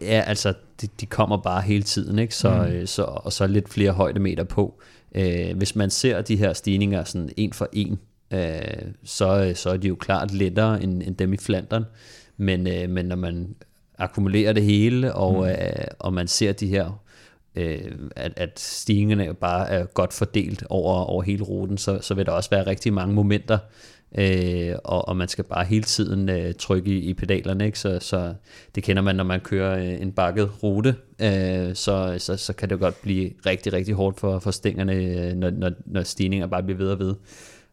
Ja, altså, de, de kommer bare hele tiden, ikke? Så, mm. øh, så, og så lidt flere højdemeter på. Øh, hvis man ser de her stigninger sådan en for en, øh, så, så er de jo klart lettere end, end dem i Flandern. Men, øh, men når man akkumulerer det hele, og, mm. øh, og man ser de her øh, at, at stigningerne bare er godt fordelt over, over hele ruten, så, så vil der også være rigtig mange momenter, øh, og, og man skal bare hele tiden øh, trykke i, i pedalerne, ikke? Så, så det kender man, når man kører øh, en bakket rute, øh, så, så, så kan det godt blive rigtig, rigtig hårdt for, for stængerne, øh, når, når, når stigninger bare bliver ved og ved.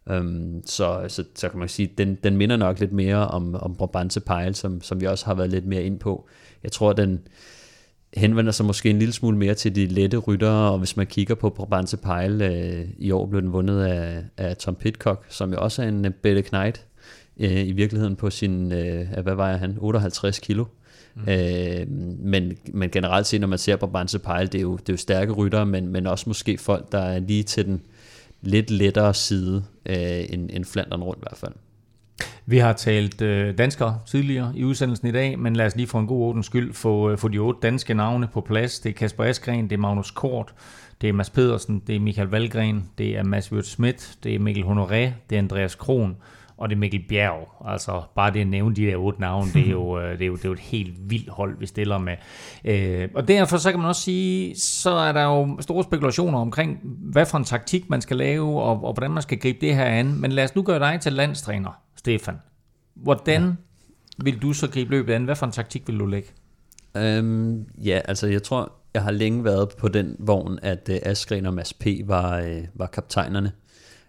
Um, så, så, så kan man sige, den, den minder nok lidt mere om, om Brabantse Pejl, som, som vi også har været lidt mere ind på. Jeg tror, den, henvender sig måske en lille smule mere til de lette ryttere, og hvis man kigger på Brabantse Pejl, øh, i år blev den vundet af, af Tom Pitcock, som jo også er en uh, Bette Knight, øh, i virkeligheden på sin, øh, hvad vejer han, 58 kilo. Mm. Øh, men, men generelt set, når man ser Brabantse Pejl, det er jo, det er jo stærke ryttere, men, men også måske folk, der er lige til den lidt lettere side øh, end, end Flandern rundt i hvert fald. Vi har talt øh, danskere tidligere i udsendelsen i dag, men lad os lige for en god ordens skyld få, øh, få de otte danske navne på plads. Det er Kasper Askren, det er Magnus Kort, det er Mads Pedersen, det er Michael Valgren, det er Mads Wirt Schmidt, det er Mikkel Honoré, det er Andreas Kron, og det er Mikkel Bjerg. Altså bare det at nævne de der otte navne, det er jo, øh, det er jo, det er jo et helt vildt hold, vi stiller med. Øh, og derfor så kan man også sige, så er der jo store spekulationer omkring, hvad for en taktik man skal lave, og, og hvordan man skal gribe det her an. Men lad os nu gøre dig til landstræner, Stefan. Hvordan ja. vil du så gribe løbet an? Hvad for en taktik vil du lægge? Øhm, ja, altså jeg tror, jeg har længe været på den vogn, at uh, Askren og Mads P. var, uh, var kaptajnerne.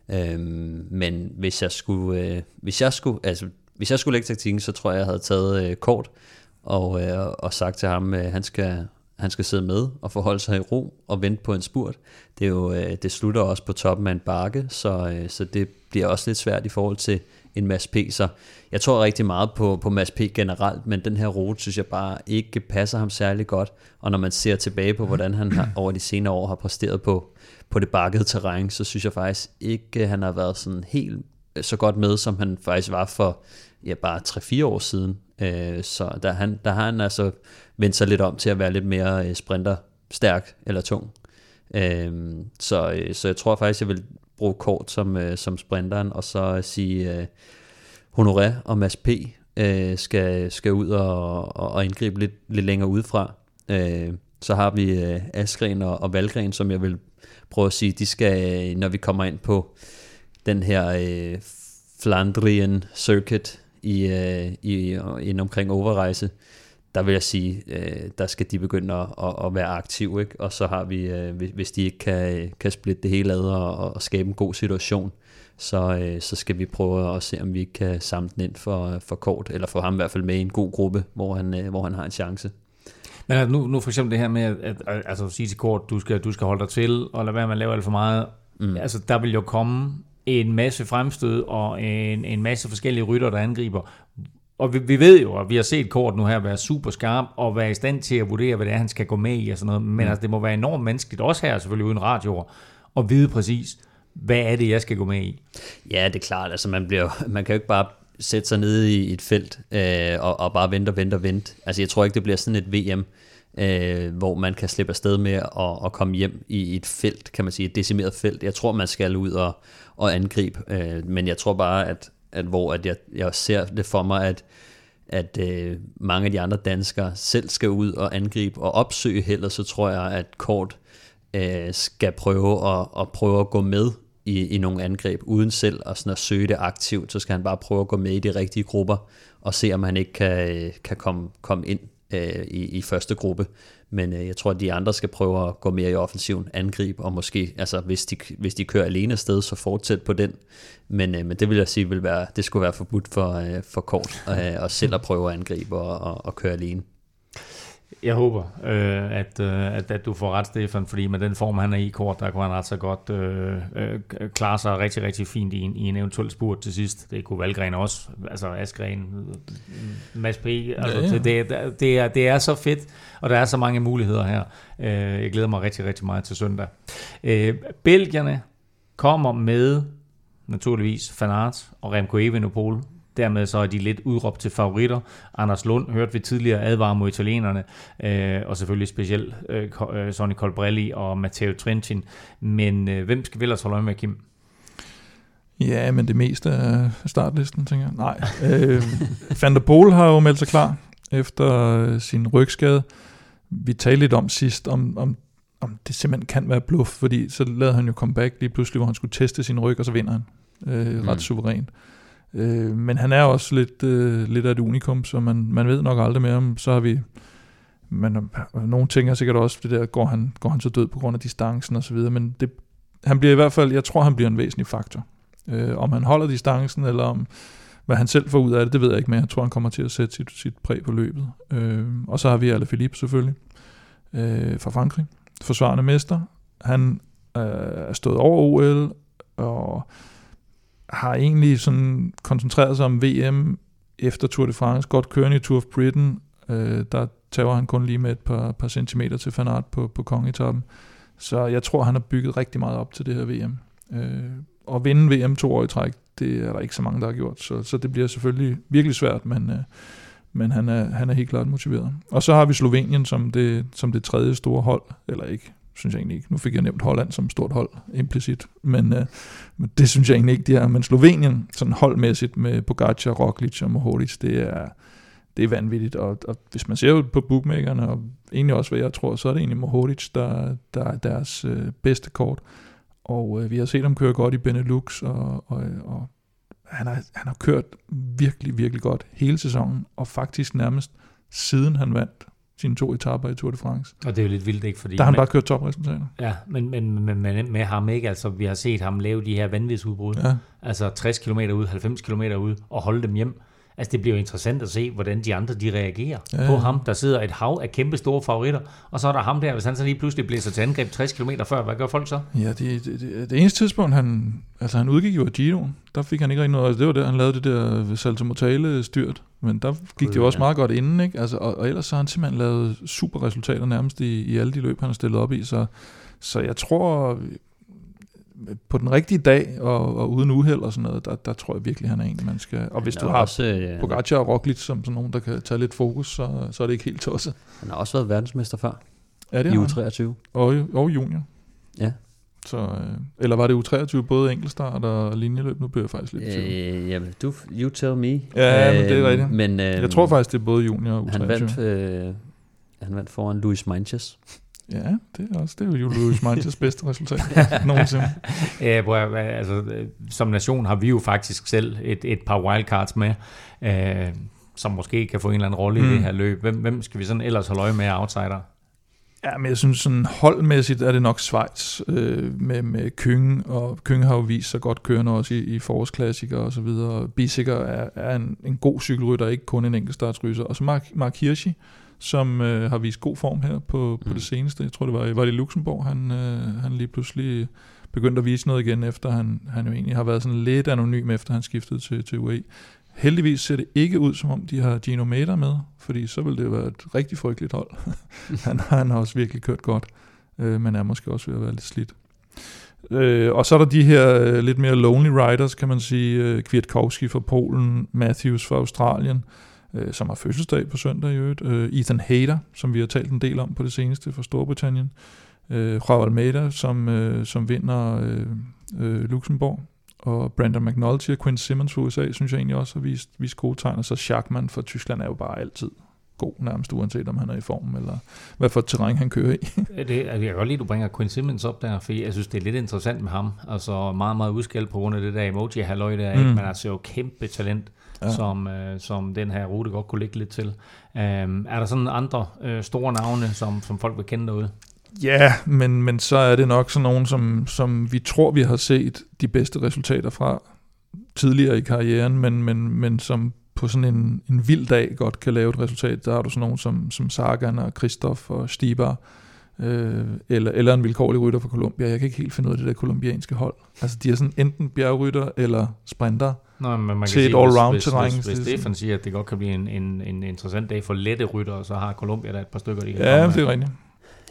Øhm, men hvis jeg skulle, uh, hvis jeg skulle, altså hvis jeg skulle lægge taktikken, så tror jeg, jeg havde taget uh, kort og, uh, og sagt til ham, at uh, han skal, han skal sidde med og forholde sig i ro og vente på en spurt. Det, er jo, uh, det slutter også på toppen af en bakke, så, uh, så det bliver også lidt svært i forhold til end Mads P. Så jeg tror rigtig meget på, på Mads P. generelt, men den her rute synes jeg bare ikke passer ham særlig godt. Og når man ser tilbage på, hvordan han har, over de senere år har præsteret på, på det bakkede terræn, så synes jeg faktisk ikke, han har været sådan helt øh, så godt med, som han faktisk var for ja, bare 3-4 år siden. Øh, så der, han, der har han altså vendt sig lidt om til at være lidt mere øh, sprinter stærk eller tung. Øh, så, øh, så jeg tror faktisk, jeg vil bruge kort som, øh, som sprinteren, og så øh, sige øh, Honoré og Mads P. Øh, skal, skal ud og, og, og indgribe lidt, lidt længere udefra. Øh, så har vi øh, Askren og, og Valgren, som jeg vil prøve at sige, de skal, øh, når vi kommer ind på den her øh, Flandrien Circuit i, øh, i, ind omkring overrejse, der vil jeg sige, øh, der skal de begynde at, at, at være aktive, ikke? og så har vi, øh, hvis de ikke kan, kan splitte det hele ad og, og skabe en god situation, så, øh, så skal vi prøve at se, om vi kan samle den ind for, for kort, eller få ham i hvert fald med i en god gruppe, hvor han, øh, hvor han har en chance. Men altså, nu, nu for eksempel det her med, at, at altså, sige til kort, du skal, du skal holde dig til, og lade være med at lave alt for meget. Mm. Altså, der vil jo komme en masse fremstød og en, en masse forskellige rytter, der angriber. Og vi, vi ved jo, at vi har set Kort nu her være super skarp og være i stand til at vurdere, hvad det er, han skal gå med i og sådan noget. Men mm. altså, det må være enormt menneskeligt, også her selvfølgelig uden radioer, at vide præcis, hvad er det, jeg skal gå med i? Ja, det er klart. Altså, man, bliver, man kan jo ikke bare sætte sig nede i et felt øh, og, og bare vente og vente og vente. Altså, jeg tror ikke, det bliver sådan et VM, øh, hvor man kan slippe afsted med at, at komme hjem i et felt, kan man sige, et decimeret felt. Jeg tror, man skal ud og, og angribe, øh, men jeg tror bare, at at hvor at jeg, jeg ser det for mig, at, at øh, mange af de andre danskere selv skal ud og angribe og opsøge heller, så tror jeg, at Kort øh, skal prøve at, at prøve at gå med i, i nogle angreb, uden selv at, sådan at søge det aktivt, så skal han bare prøve at gå med i de rigtige grupper, og se om han ikke kan, øh, kan komme, komme ind øh, i, i første gruppe. Men øh, jeg tror, at de andre skal prøve at gå mere i offensiven, angreb, og måske, altså hvis de, hvis de kører alene afsted, så fortsæt på den. Men, øh, men det vil jeg sige, vil være, det skulle være forbudt for, øh, for kort, øh, og selv at prøve at angribe og, og, og køre alene. Jeg håber, øh, at, øh, at, at du får ret, Stefan, fordi med den form, han er i kort, der kunne han ret så godt øh, øh, klare sig rigtig, rigtig fint i en, i en eventuel spurt til sidst. Det kunne Valgren også, altså Askren, Mads P. Altså, ja, ja. Det, det, det, er, det er så fedt, og der er så mange muligheder her. Øh, jeg glæder mig rigtig, rigtig meget til søndag. Øh, Belgierne kommer med naturligvis Fanart og Remco Evenepoel Dermed så er de lidt udråbt til favoritter. Anders Lund hørte vi tidligere advare mod italienerne, øh, og selvfølgelig specielt øh, øh Sonny Colbrelli og Matteo Trentin. Men øh, hvem skal vi ellers holde øje med, Kim? Ja, men det meste af startlisten, tænker jeg. Nej. Øh, Van der Pol har jo meldt sig klar efter øh, sin rygskade. Vi talte lidt om sidst, om, om, om det simpelthen kan være bluff, fordi så lavede han jo comeback lige pludselig, hvor han skulle teste sin ryg, og så vinder han øh, ret mm. suverænt. Øh, Øh, men han er også lidt, øh, lidt af et unikum, så man, man ved nok aldrig mere om, så har vi, men øh, nogle tænker sikkert også, det der, går han, går han så død på grund af distancen og så videre, men det, han bliver i hvert fald, jeg tror han bliver en væsentlig faktor. Øh, om han holder distancen, eller om, hvad han selv får ud af det, det ved jeg ikke, men jeg tror, han kommer til at sætte sit, sit præg på løbet. Øh, og så har vi Alaphilippe selvfølgelig, øh, fra Frankrig, forsvarende mester. Han øh, er stået over OL, og har egentlig sådan koncentreret sig om VM efter Tour de France, godt kørende i Tour of Britain, øh, der tager han kun lige med et par, par centimeter til Fanart på, på kongetoppen. Så jeg tror, han har bygget rigtig meget op til det her VM. Øh, og vinde VM to år i træk, det er der ikke så mange, der har gjort. Så, så det bliver selvfølgelig virkelig svært, men, øh, men han, er, han er helt klart motiveret. Og så har vi Slovenien som det, som det tredje store hold, eller ikke synes jeg egentlig ikke. Nu fik jeg nævnt Holland som stort hold implicit, men, øh, men det synes jeg egentlig ikke, de er. Men Slovenien, sådan holdmæssigt med Pogacar, Roglic og Mohoric, det er, det er vanvittigt. Og, og hvis man ser på bookmakerne, og egentlig også hvad jeg tror, så er det egentlig Mohoric, der, der er deres øh, bedste kort. Og øh, vi har set ham køre godt i Benelux, og, og, og han, har, han har kørt virkelig, virkelig godt hele sæsonen, og faktisk nærmest siden han vandt sine to etaper i Tour de France. Og det er jo lidt vildt, ikke? Fordi der har han bare kørt topresultater. Ja, men, men, men, men med ham ikke, altså vi har set ham lave de her vanvidsudbrud. Ja. Altså 60 km ud, 90 km ud, og holde dem hjem. Altså det bliver jo interessant at se, hvordan de andre de reagerer ja. på ham. Der sidder et hav af kæmpe store favoritter, og så er der ham der, hvis han så lige pludselig blæser til angreb 60 km før, hvad gør folk så? Ja, det, det, det, det eneste tidspunkt, han, altså han udgik jo af Giroen, der fik han ikke rigtig noget, altså det var der, han lavede det der Salto Mortale styrt, men der gik det jo også meget godt inden, ikke? Altså, og, og ellers så har han simpelthen lavet super resultater nærmest i, i alle de løb, han har stillet op i, så, så jeg tror, på den rigtige dag og, og uden uheld og sådan noget, der, der tror jeg virkelig, han er en, man skal... Og hvis du har også, ja, Pogacar og Roglic som sådan nogen, der kan tage lidt fokus, så, så er det ikke helt tosset. Han har også været verdensmester før. Ja, det I U23. Og, og junior. Ja. Så, øh, eller var det U23 både enkeltstart og linjeløb? Nu bliver jeg faktisk lidt øh, Jamen, du, you tell me. Ja, øh, men det er øh, rigtigt. Men, øh, jeg tror faktisk, det er både junior og U23. Han vandt, øh, han vandt foran Louis Manches. Ja, det er også det er jo Louis Manches bedste resultat nogensinde. Ja, prøv, altså, som nation har vi jo faktisk selv et, et par wildcards med, øh, som måske kan få en eller anden rolle mm. i det her løb. Hvem, hvem skal vi sådan ellers holde øje med af outsider? Ja, men jeg synes sådan holdmæssigt er det nok Schweiz øh, med, med Kønge, og Kønge har jo vist sig godt kørende også i, i forårsklassikere og så videre. Bissiger er, er en, en god cykelrytter, ikke kun en enkeltstartsrytter. Og så Mark, Mark Hirschi, som øh, har vist god form her på, på mm. det seneste. Jeg tror, det var, var det i Luxembourg, han, øh, han lige pludselig begyndte at vise noget igen, efter han, han jo egentlig har været sådan lidt anonym, efter han skiftede til, til UAE. Heldigvis ser det ikke ud, som om de har Gino Mater med, fordi så ville det være et rigtig frygteligt hold. han, han har også virkelig kørt godt, øh, men er måske også ved at være lidt slidt. Øh, og så er der de her øh, lidt mere lonely riders, kan man sige. Øh, Kwiatkowski fra Polen, Matthews fra Australien, øh, som har fødselsdag på søndag i øvrigt. Øh, Ethan Hayter, som vi har talt en del om på det seneste fra Storbritannien. Øh, Raul Almeida, som, øh, som vinder øh, øh, Luxembourg. Og Brandon McNulty og Quinn Simmons fra USA, synes jeg egentlig også har vist, vist gode tegn. Og så Schachmann fra Tyskland er jo bare altid god, nærmest uanset om han er i form, eller hvad for et terræn han kører i. det, jeg kan godt lide, at du bringer Quinn Simmons op der, for jeg synes, det er lidt interessant med ham. Altså meget, meget udskældt på grund af det der emoji-halløj der, mm. ikke? men altså jo kæmpe talent ja. som, øh, som den her rute godt kunne ligge lidt til. Um, er der sådan andre øh, store navne, som, som folk vil kende derude? Ja, men, men så er det nok sådan nogen, som, som vi tror, vi har set de bedste resultater fra tidligere i karrieren, men, men, men som på sådan en, en vild dag godt kan lave et resultat. Der har du sådan nogen som, som Sagan og Christoph og Stibar, øh, eller, eller en vilkårlig rytter fra Colombia. Jeg kan ikke helt finde ud af det der kolumbianske hold. Altså de er sådan enten bjergrytter eller sprinter Nå, men man kan til et sige, all-round hvis, terræn. Hvis, hvis, Stefan siger, at det godt kan blive en, en, en interessant dag for lette rytter, så har Colombia der et par stykker, de kan Ja, det er rigtigt.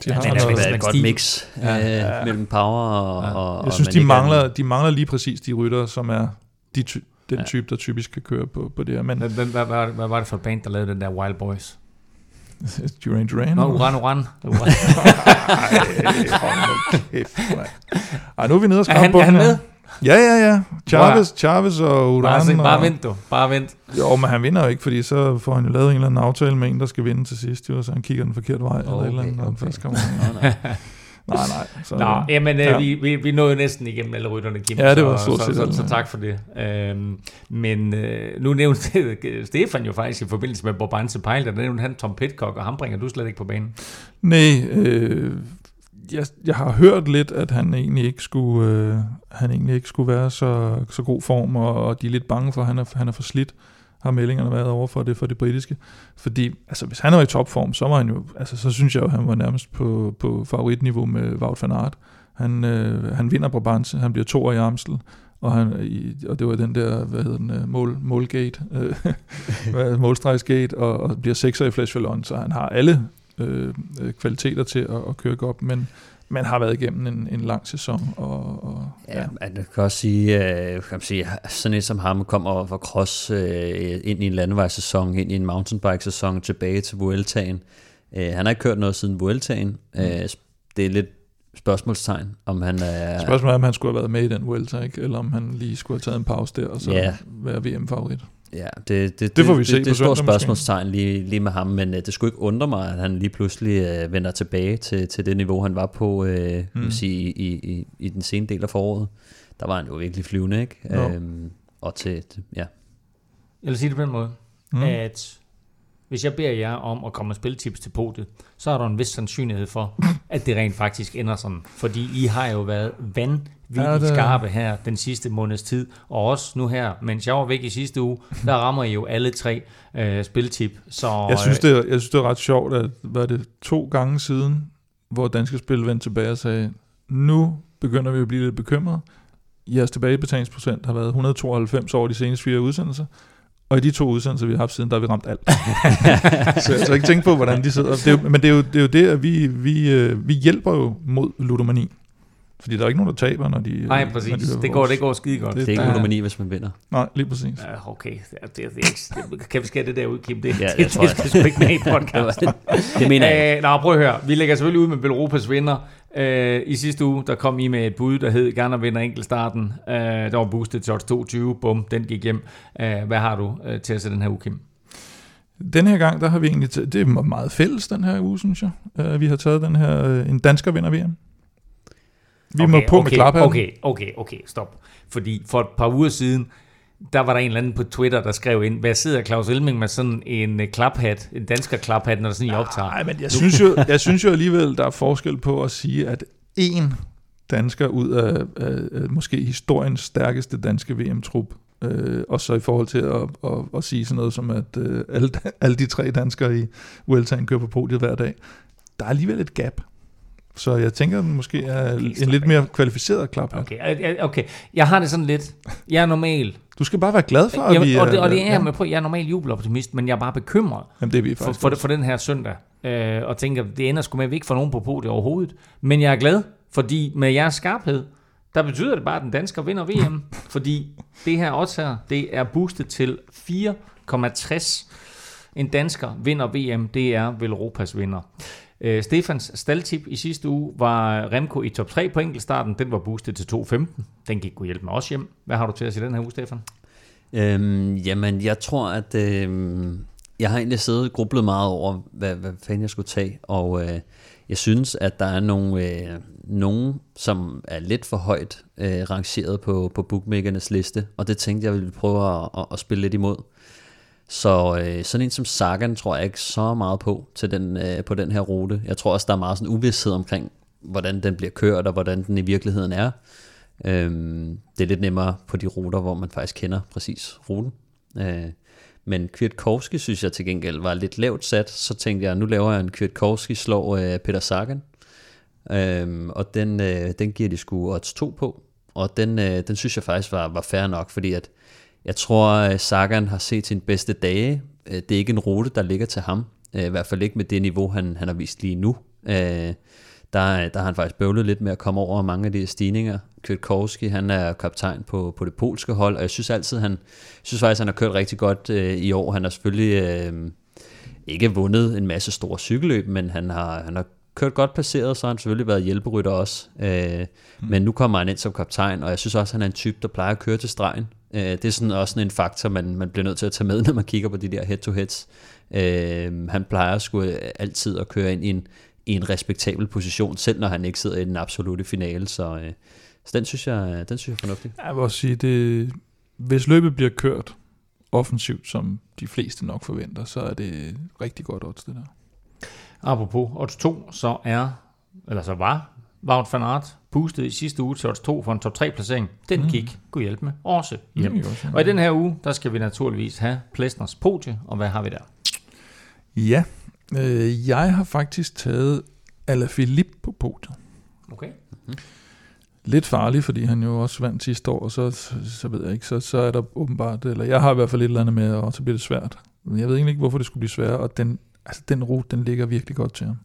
De Ja, har det noget- skal være men et godt mix Ja. ja, øh, mellem power og, Ja. og Jeg synes, og de er- mangler, de mangler lige præcis de rytter, som er de ty- den Ja. type, der typisk kan køre på, på det her. Men Hvad, hvad, hvad, hvad, var det for band, der lavede den der Wild Boys? Duran Duran. Nå, Uran Uran. Ej, hold nu kæft, mand. Ej, nu er vi nede og er han, på er han med? Ja, ja, ja. Chavez, Chavez og Uran. Bare, se, bare og, vent du. Bare vent. Jo, men han vinder jo ikke, fordi så får han jo lavet en eller anden aftale med en, der skal vinde til sidst, jo, så han kigger den forkerte vej, eller et eller andet, Okay, og okay. først kommer Nå, nej. Nej, nej. Så, Nå, jamen, Ja. ja. vi, vi, vi nåede jo næsten igennem alle rytterne, Kim. Ja, det var så, stort så, set så, så, tak for det. Øhm, men øh, nu nævnte Stefan jo faktisk i forbindelse med Bobanse Pejl, der nævnte han Tom Pitcock, og ham bringer du slet ikke på banen. Nej, øh, jeg, jeg har hørt lidt, at han egentlig ikke skulle, øh, han egentlig ikke skulle være så, så god form, og, og de er lidt bange for, at han er, han er for slidt, har meldingerne været over for det, for det britiske. Fordi altså, hvis han var i topform, så var han jo, altså, så synes jeg jo, at han var nærmest på, på favoritniveau med Wout van Aert. Han, øh, han vinder Brabantse, han bliver to i Amstel, og, han, i, og det var den der, hvad hedder den, øh, mål, målgate, øh, målstregsgate, og, og bliver sekser i Flash Vallon, så han har alle øh, øh, kvaliteter til at, at køre godt, men man har været igennem en, en lang sæson. Og, og, Ja, man kan også sige, øh, kan man sige, sådan en som ham kommer fra cross øh, ind i en landevejssæson, ind i en mountainbike-sæson, tilbage til Vueltaen. Øh, han har ikke kørt noget siden Vueltaen. Øh, det er lidt spørgsmålstegn, om han er... Spørgsmålet er, om han skulle have været med i den Vuelta, ikke? eller om han lige skulle have taget en pause der, og så Ja. være VM-favorit. Ja, det, det, Det får vi se det, det, er et spørgsmålstegn lige, lige med ham, men øh, det skulle ikke undre mig, at han lige pludselig øh, vender tilbage til, til det niveau, han var på øh, Mm. sige, i, i, i den sene del af foråret. Der var han jo virkelig flyvende, ikke? Jo. Øhm, og til, ja. Jeg vil sige det på den måde, mm. at hvis jeg beder jer om at komme med spiltips til podiet, så er der en vis sandsynlighed for, at det rent faktisk ender sådan. Fordi I har jo været vanvittigt skarpe her den sidste måneds tid, og også nu her, mens jeg var væk i sidste uge, der rammer I jo alle tre øh, spiltip. Så, Jeg synes, det er, jeg synes, det er ret sjovt, at var det to gange siden, hvor Danske Spil vendte tilbage og sagde, nu begynder vi at blive lidt bekymrede. Jeres tilbagebetalingsprocent har været 192 over de seneste fire udsendelser, og i de to udsendelser, vi har haft siden, der har vi ramt alt. så jeg skal ikke tænke på, hvordan de sidder. Det er jo, men det er, jo, det er jo det, at vi, vi, øh, vi hjælper jo mod ludomani. Fordi der er ikke nogen, der taber, når de... Nej, når de præcis. hører Det går, det går skide godt. Det- Det er ikke ludomani, hvis man vinder. Nej, lige præcis. Ja, okay. Det, er- det, er- det, er det, kan vi skære det der ud, Kim? Det, Ja, det, det det, skal sgu ikke med i podcasten. det mener jeg. Øh, nå, prøv at høre. Vi lægger selvfølgelig ud med Belropas vinder. Øh, I sidste uge, der kom I med et bud, der hed gerne vinder enkeltstarten. Øh, der var boostet til odds 22. Bum, den gik hjem. Øh, hvad har du øh, til at se den her uge, Kim? Den her gang, der har vi egentlig taget, det er meget fælles den her uge, synes jeg. Uh, vi har taget den her, uh, en dansker vinder VM. Vi okay, må på okay, med klaphatten. Okay, okay, okay, stop. Fordi for et par uger siden, der var der en eller anden på Twitter, der skrev ind, hvad sidder Claus Elming med sådan en øh, klaphat, en dansker klaphat, når der sådan I optager? Nej, men jeg synes, jo, jeg synes jo alligevel, der er forskel på at sige, at en dansker ud af, af, måske historiens stærkeste danske VM-trup, øh, og så i forhold til at, at, at sige sådan noget som, at øh, alle, alle de tre danskere i Vueltaen kører på podiet hver dag, der er alligevel et gap. Så jeg tænker, måske er Okay, en lidt mere kvalificeret klap. Okay, øh, øh, okay. Jeg har det sådan lidt, jeg er normal. Du skal bare være glad for, at Jeg, vi... og, det, og det er jeg med på, jeg er normal jubeloptimist, men jeg er bare bekymret Jamen, det er vi for, for, for den her søndag, øh, og tænker, det ender sgu med, at vi ikke får nogen på podiet overhovedet. Men jeg er glad, fordi med jeres skarphed, der betyder det bare, at den dansker vinder VM, fordi det her odds her, det er boostet til 4,60. En dansker vinder VM, det er vel Europas vinder. Øh, Stefans staldtip i sidste uge var øh, Remco i top 3 på enkeltstarten. Den var boostet til 2,15. Den gik god hjælpe med os hjem. Hvad har du til at sige den her uge, Stefan? Øhm, jamen, jeg tror, at øh, jeg har egentlig siddet og grublet meget over, hvad, hvad fanden jeg skulle tage, og øh, jeg synes, at der er nogle, øh, nogen, som er lidt for højt øh, rangeret på, på bookmakernes liste, og det tænkte jeg ville prøve at, at, at spille lidt imod. Så øh, sådan en som Sagan tror jeg ikke så meget på til den, øh, på den her rute. Jeg tror også, der er meget sådan uvidshed omkring, hvordan den bliver kørt, og hvordan den i virkeligheden er. Øhm, det er lidt nemmere på de ruter, hvor man faktisk kender præcis ruten. Øh, Men Kwiatkowski synes jeg til gengæld var lidt lavt sat. Så tænkte jeg, nu laver jeg en Kwiatkowski slår øh, Peter Sagan. Øhm, og den, øh, den giver de sgu odds 2 på. Og den, øh, den synes jeg faktisk var, var fair nok, fordi at jeg tror, at Sagan har set sin bedste dage. Øh, det er ikke en rute, der ligger til ham. Øh, I hvert fald ikke med det niveau, han, han har vist lige nu. Øh, der, der har han faktisk bøvlet lidt med at komme over mange af de stigninger. Kwiatkowski, han er kaptajn på, på det polske hold, og jeg synes altid, han synes faktisk, han har kørt rigtig godt øh, i år. Han har selvfølgelig øh, ikke vundet en masse store cykelløb, men han har, han har kørt godt placeret, så har han selvfølgelig været hjælperytter også. Øh, mm. Men nu kommer han ind som kaptajn, og jeg synes også, han er en type, der plejer at køre til stregen. Øh, det er sådan også sådan en faktor, man, man bliver nødt til at tage med, når man kigger på de der head-to-heads. Øh, han plejer sgu altid at køre ind i en, i en respektabel position, selv når han ikke sidder i den absolute finale, så, øh, så den, synes jeg, den synes jeg er fornuftig. Jeg vil også sige, det, hvis løbet bliver kørt offensivt, som de fleste nok forventer, så er det rigtig godt odds, det der. Apropos odds 2, så er, eller så var Wout van Aert boostet i sidste uge til odds 2 for en top 3 placering. Den mm. gik, kunne hjælpe med, også hjem. Mm, også. Og i den her uge, der skal vi naturligvis have Plesners podie, og hvad har vi der? Ja, øh, jeg har faktisk taget Alaphilippe på podiet. Okay. Mm-hmm. Lidt farlig, fordi han jo også vandt sidste år, og så, så ved jeg ikke, så, så er der åbenbart, eller jeg har i hvert fald et eller andet med, og så bliver det svært. Men jeg ved egentlig ikke, hvorfor det skulle blive svært, og den, altså, den rute, den ligger virkelig godt til ham.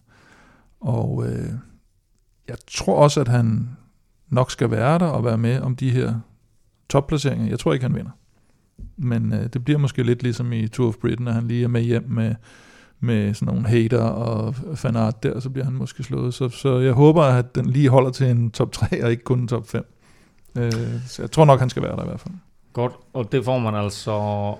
Og øh, jeg tror også, at han nok skal være der og være med om de her topplaceringer. Jeg tror ikke, han vinder. Men øh, det bliver måske lidt ligesom i Tour of Britain, at han lige er med hjem med med sådan nogle hater og fanart der, så bliver han måske slået. Så, så jeg håber, at den lige holder til en top 3 og ikke kun en top 5. Øh, så jeg tror nok, han skal være der i hvert fald. Godt, og det får man altså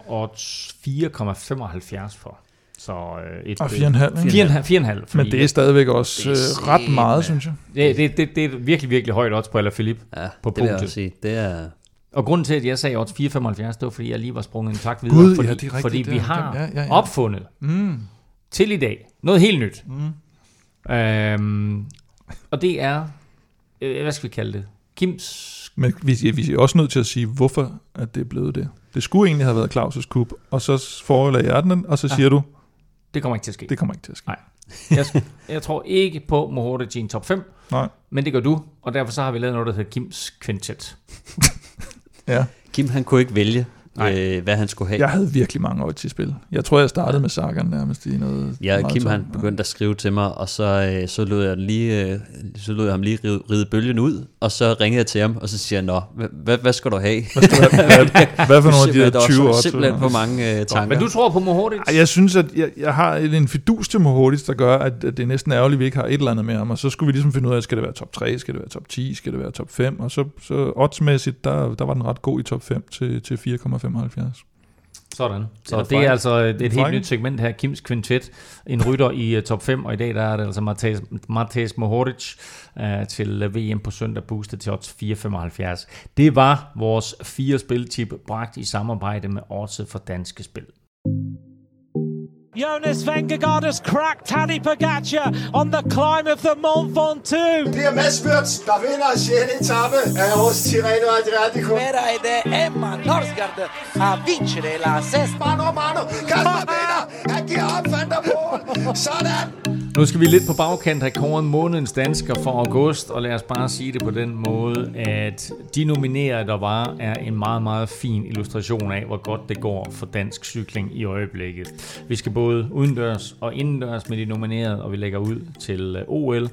odds 4,75 for. Så øh, et og 4,5. 4,5. Men det er stadigvæk også det er øh, ret meget, synes jeg. Det, det, det, det er virkelig, virkelig højt odds på Alaphilippe ja, på det vil jeg sige. Det er... Og grunden til, at jeg sagde odds 4,75, det var, fordi jeg lige var sprunget en takt videre. Gud, fordi, ja, det er rigtigt, fordi vi har ja, ja, ja. opfundet mm til i dag. Noget helt nyt. Mm. Øhm, og det er, øh, hvad skal vi kalde det? Kims... Men vi, vi er også nødt til at sige, hvorfor at det er blevet det. Det skulle egentlig have været Claus' kub, og så forelader jeg den, og så ja. siger du... Det kommer ikke til at ske. Det kommer ikke til at ske. Nej. Jeg, jeg tror ikke på Mohoric i en top 5, Nej. men det gør du, og derfor så har vi lavet noget, der hedder Kims Quintet. ja. Kim han kunne ikke vælge øh, hvad han skulle have. Jeg havde virkelig mange år til spil. Jeg tror, jeg startede med Sagan nærmest i noget Ja, Kim tom. han begyndte at skrive til mig, og så, øh, så lod jeg lige, øh, så lod jeg ham lige ride, ride bølgen ud, og så ringede jeg til ham, og så siger jeg, nå, hvad, hvad skal du have? Hvad, skal du have? hvad, hvad for nogle af de der 20 år? Simpelthen for mange øh, tanker. Men du tror på Mohoric? Jeg synes, at jeg, jeg har en fidus til Mohoric, der gør, at, at det er næsten ærgerligt, at vi ikke har et eller andet med ham, og så skulle vi ligesom finde ud af, skal det være top 3, skal det være top 10, skal det være top 5, og så, så oddsmæssigt, der, der var den ret god i top 5 til, til 4,75. Sådan. Så det er altså et, helt nyt segment her, Kims Quintet, en rytter i uh, top 5, og i dag der er det altså Matej, Matej Mohoric uh, til VM på søndag, boostet til odds 4,75. Det var vores fire spiltip, bragt i samarbejde med Odds for Danske Spil. Jonas Vengegaard has cracked Tadej Pogacar on the climb of the Mont Ventoux. Det er Mads Wirtz, der vinder 6. etape af hos Tirreno Adriatico. Vera ed è Emma Norsgaard a vincere la sesta. Mano a mano, Kasper vinder, han giver op Van der Poel. Sådan. Nu skal vi lidt på bagkant have kåret månedens dansker for august, og lad os bare sige det på den måde, at de nominerede, der var, er en meget, meget fin illustration af, hvor godt det går for dansk cykling i øjeblikket. Vi skal både udendørs og indendørs med de nominerede, og vi lægger ud til øh, OL,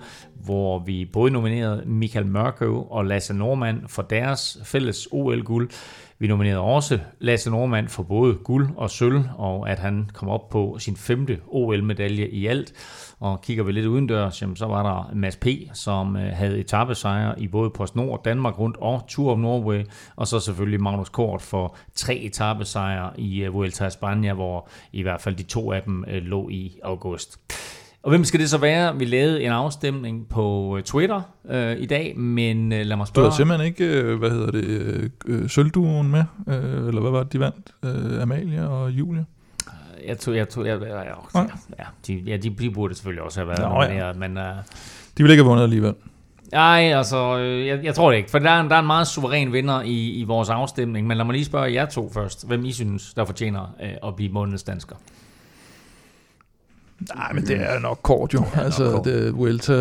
hvor vi både nominerede Michael Mørkøv og Lasse Norman for deres fælles OL-guld. Vi nominerede også Lasse Normand for både guld og sølv, og at han kom op på sin femte OL-medalje i alt. Og kigger vi lidt udendørs, jamen, så var der Mads P., som øh, havde etappesejre i både PostNord, Danmark rundt og Tour of Norway, og så selvfølgelig Magnus Kort for tre etappesejre i øh, Vuelta a España, hvor i hvert fald de to af dem øh, lå i august. Og hvem skal det så være? Vi lavede en afstemning på Twitter øh, i dag, men øh, lad mig spørge... Du har simpelthen ikke, øh, hvad hedder det, øh, sølvduen med? Øh, eller hvad var det, de vandt? Øh, Amalia og Julia? jeg tror, jeg tror, jeg, jeg, jeg, ja, ja, de, ja, de, de burde selvfølgelig også have været Nå, ja. men... Uh, de ville ikke have vundet alligevel. Nej, altså, øh, jeg, jeg tror det ikke, for der er, en, der er en meget suveræn vinder i, i vores afstemning, men lad mig lige spørge jer to først, hvem I synes, der fortjener øh, at blive månedens dansker? Nej, men det er nok kort jo. Ja, altså, kort. det Vuelta,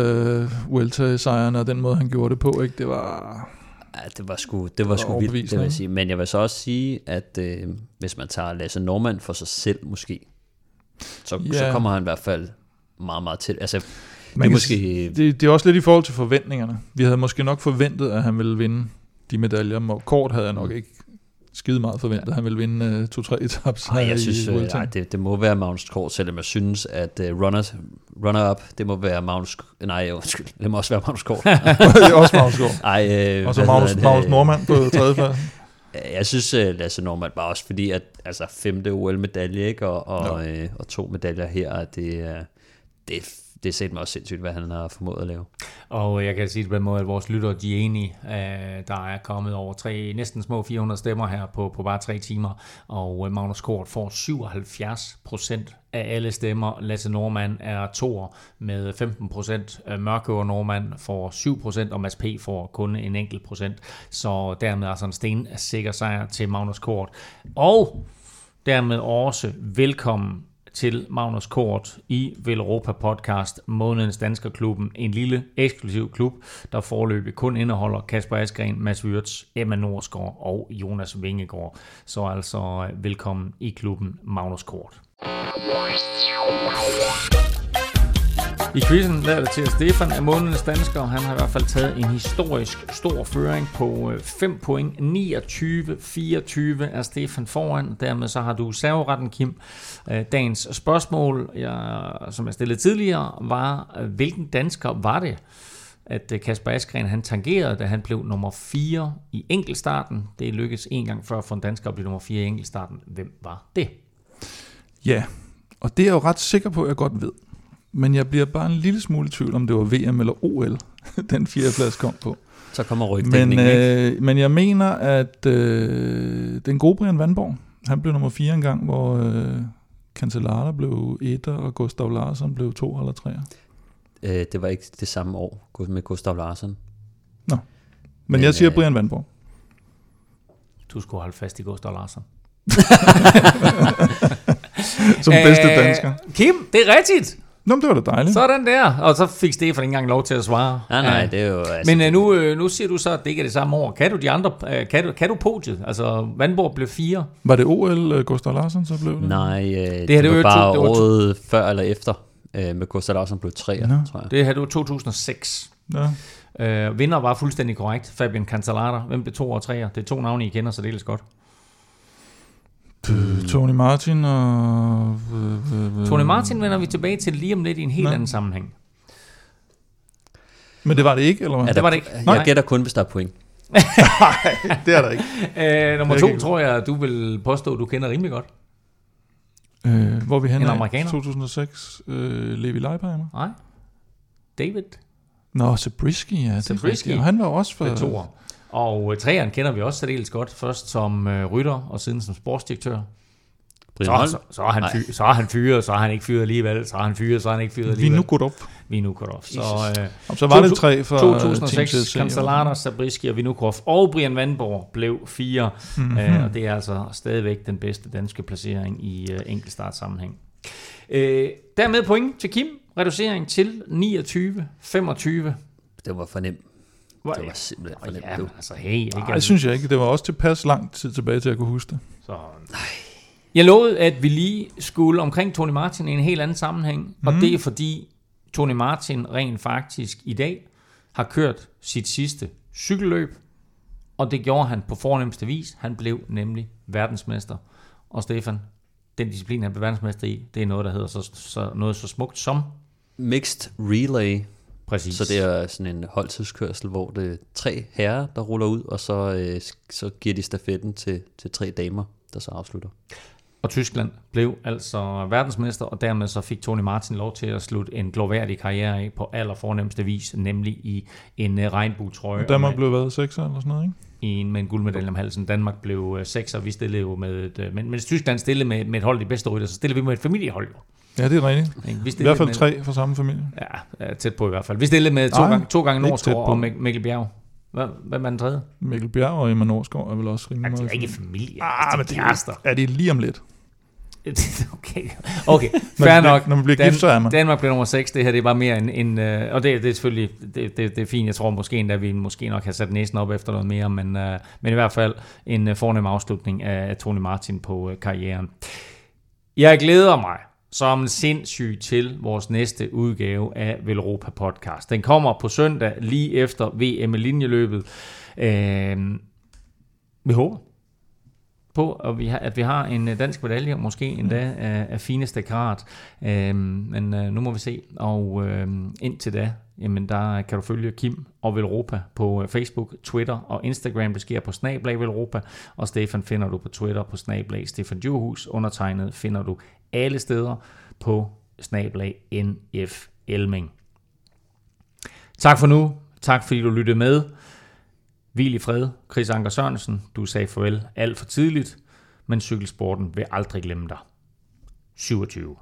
Vuelta-sejren og den måde, han gjorde det på, ikke? det var... Ja, det var sgu, det var sgu vildt, det vil sige. Men jeg vil så også sige, at øh, hvis man tager Lasse Normand for sig selv måske, så, Ja. så kommer han i hvert fald meget, meget til. Altså, Man det er måske... det, det er også lidt i forhold til forventningerne. Vi havde måske nok forventet, at han ville vinde de medaljer. Og kort havde jeg nok ikke skide meget forventet, at han ville vinde uh, to-tre etaps Nej, her jeg synes, øh, nej, det, det må være Magnus Kort, selvom jeg synes, at uh, runner, runner-up, det må være Magnus... Nej, undskyld, det må også være Magnus Kort. det er også Magnus Kort. Ej, øh, Og så Magnus, det? Magnus Normand på tredje Jeg synes, uh, Lasse Normand bare også fordi, at altså, femte OL-medalje, ikke? Og, og, øh, og to medaljer her, at det, det, det er set mig også sindssygt, hvad han har formået at lave. Og jeg kan sige det på den måde, at vores lyttere de er enige. Øh, der er kommet over tre, næsten små 400 stemmer her på, på bare tre timer, og øh, Magnus Kort får 77 procent af alle stemmer. Lasse Normand er toer med 15 procent. Øh, Mørkøver Normand får 7 procent, og Mads P. får kun en enkelt procent. Så dermed er sådan en sten sikker sejr til Magnus Kort. Og dermed også velkommen til Magnus Kort i Velropa Podcast, månedens Danskerklubben. En lille eksklusiv klub, der forløbig kun indeholder Kasper Askren, Mads Wirtz, Emma Norsgaard og Jonas Vingegaard. Så altså øh, velkommen i klubben Magnus Kort. I quizzen lader det til, at Stefan er månedens dansker. og Han har i hvert fald taget en historisk stor føring på øh, 5 point. 29-24 er Stefan foran. Dermed så har du serveretten, Kim. Øh, dagens spørgsmål, jeg, som jeg stillede tidligere, var, øh, hvilken dansker var det, at Kasper Askren han tangerede, da han blev nummer 4 i enkeltstarten. Det lykkedes en gang før for en dansker at blive nummer 4 i enkeltstarten. Hvem var det? Ja, og det er jeg jo ret sikker på, at jeg godt ved. Men jeg bliver bare en lille smule i tvivl, om det var VM eller OL, den fjerdeplads kom på. Så kommer Men, rygdækningen, ikke? øh, men jeg mener, at øh, den gode Brian Vandborg, han blev nummer 4 engang, hvor øh, Cancellara blev 1, og Gustav Larsson blev 2 eller 3. Øh, det var ikke det samme år med Gustav Larsen. Men, Men, jeg siger øh, Brian Vandborg. Du skulle holde fast i Gustav Larsen. Som bedste dansker. Kim, det er rigtigt! Nå, men det var da dejligt. Sådan der. Og så fik Stefan ikke engang lov til at svare. Nej, nej, Ja. det er jo... Altså, Men uh, nu, øh, nu siger du så, at det ikke er det samme år. Kan du de andre, uh, kan, du, kan du podiet? Altså, Vandborg blev fire. Var det OL, øh, Gustav Larsen så blev det? Nej, øh, det, her, det, det var var bare to- det var to- året før eller efter, øh, med Gustav Larsen blev 3, Nå. tror jeg. Det her, det var 2006. Ja. Uh, vinder var fuldstændig korrekt. Fabian Cancellara. Hvem blev to og treer? Det er to navne, I kender så dels godt. Øh, Tony Martin og... Øh, øh, Tony Martin vender vi tilbage til lige om lidt i en helt Nå. anden sammenhæng. Men det var det ikke, eller hvad? Er det var det ikke. Jeg Nej. gætter kun, hvis der er point. Nej, det er der ikke. Uh, nummer to kan- tror jeg, du vil påstå, du kender rimelig godt. Øh, hvor er vi henne En amerikaner. 2006. Øh, Levi Leipheimer. Nej. David Nå, Zabriskie, ja. det er Zabriskie. Og han var også for... toer. Og uh, treeren kender vi også særdeles godt. Først som uh, rytter, og siden som sportsdirektør. Brian Så, så, så, er han Nej. fy, så er han fyret, så er han ikke fyret alligevel, så er han fyret, så er han ikke fyret Vi alligevel. nu gået op. Vi er nu gået op. Så, øh, Og så var det tre for Team 2006, CSC. Cancellara, Sabriski og Vinukov og Brian Vandborg blev fire. Mhm. Mm-hmm. Øh, og det er altså stadigvæk den bedste danske placering i øh, enkeltstartsammenhæng. Øh, dermed point til Kim. Reducering til 29-25. Det var for nemt. Hvor- Det var simpelthen for nemt. Ja, altså hey, ikke? Nej, det synes jeg ikke. Det var også tilpas lang tid tilbage til, at jeg kunne huske det. Så, jeg lovede, at vi lige skulle omkring Tony Martin i en helt anden sammenhæng, mm. og det er fordi Tony Martin rent faktisk i dag har kørt sit sidste cykelløb, og det gjorde han på fornemmeste vis. Han blev nemlig verdensmester. Og Stefan, den disciplin, han blev verdensmester i, det er noget, der hedder så, så, noget så smukt som Mixed relay. Præcis. Så det er sådan en holdtidskørsel, hvor det er tre herrer, der ruller ud, og så, øh, så giver de stafetten til, til tre damer, der så afslutter. Og Tyskland blev altså verdensmester, og dermed så fik Tony Martin lov til at slutte en gloværdig karriere af på allerfornemmeste vis, nemlig i en øh, regnbuetrøje. Og Danmark blev været sekser eller sådan noget, ikke? i en, med en guldmedalje om halsen. Danmark blev øh, seks, og vi stillede jo med et, øh, men mens Tyskland stillede med, med et hold de bedste rytter, så stillede vi med et familiehold. Ja, det er rigtigt. Vi I hvert fald med, tre fra samme familie. Ja, tæt på i hvert fald. Vi stillede med to Nej, gange, to gange Nordsgaard og Mikkel Bjerg. Hvad, hvad er den tredje? Mikkel Bjerg og Emma Norsgaard er vel også rimelig meget. Det er ikke familie. Ah, men det er, er det lige om lidt. okay, okay. fair nok. Når man bliver Dan- gift, så er man. Danmark bliver nummer 6, det her det er bare mere en, en uh, og det, det er selvfølgelig, det, det, det er fint, jeg tror måske endda, vi måske nok har sat næsen op efter noget mere, men, uh, men i hvert fald en uh, fornem afslutning af Tony Martin på uh, karrieren. Jeg glæder mig som sindssyg til vores næste udgave af Velropa Podcast. Den kommer på søndag lige efter VM linjeløbet. Uh, vi håber, på, at vi har, at vi har en øh, dansk medalje, måske endda af, af fineste grad. Øhm, men øh, nu må vi se. Og øh, indtil da, jamen der kan du følge Kim og Velropa på øh, Facebook, Twitter og Instagram. Det sker på Snablag Velropa, og Stefan finder du på Twitter på Snablag Stefan Djurhus. Undertegnet finder du alle steder på Snablag NF Elming. Tak for nu. Tak fordi du lyttede med. Hvil i fred, Chris Anker Sørensen. Du sagde farvel alt for tidligt, men cykelsporten vil aldrig glemme dig. 27.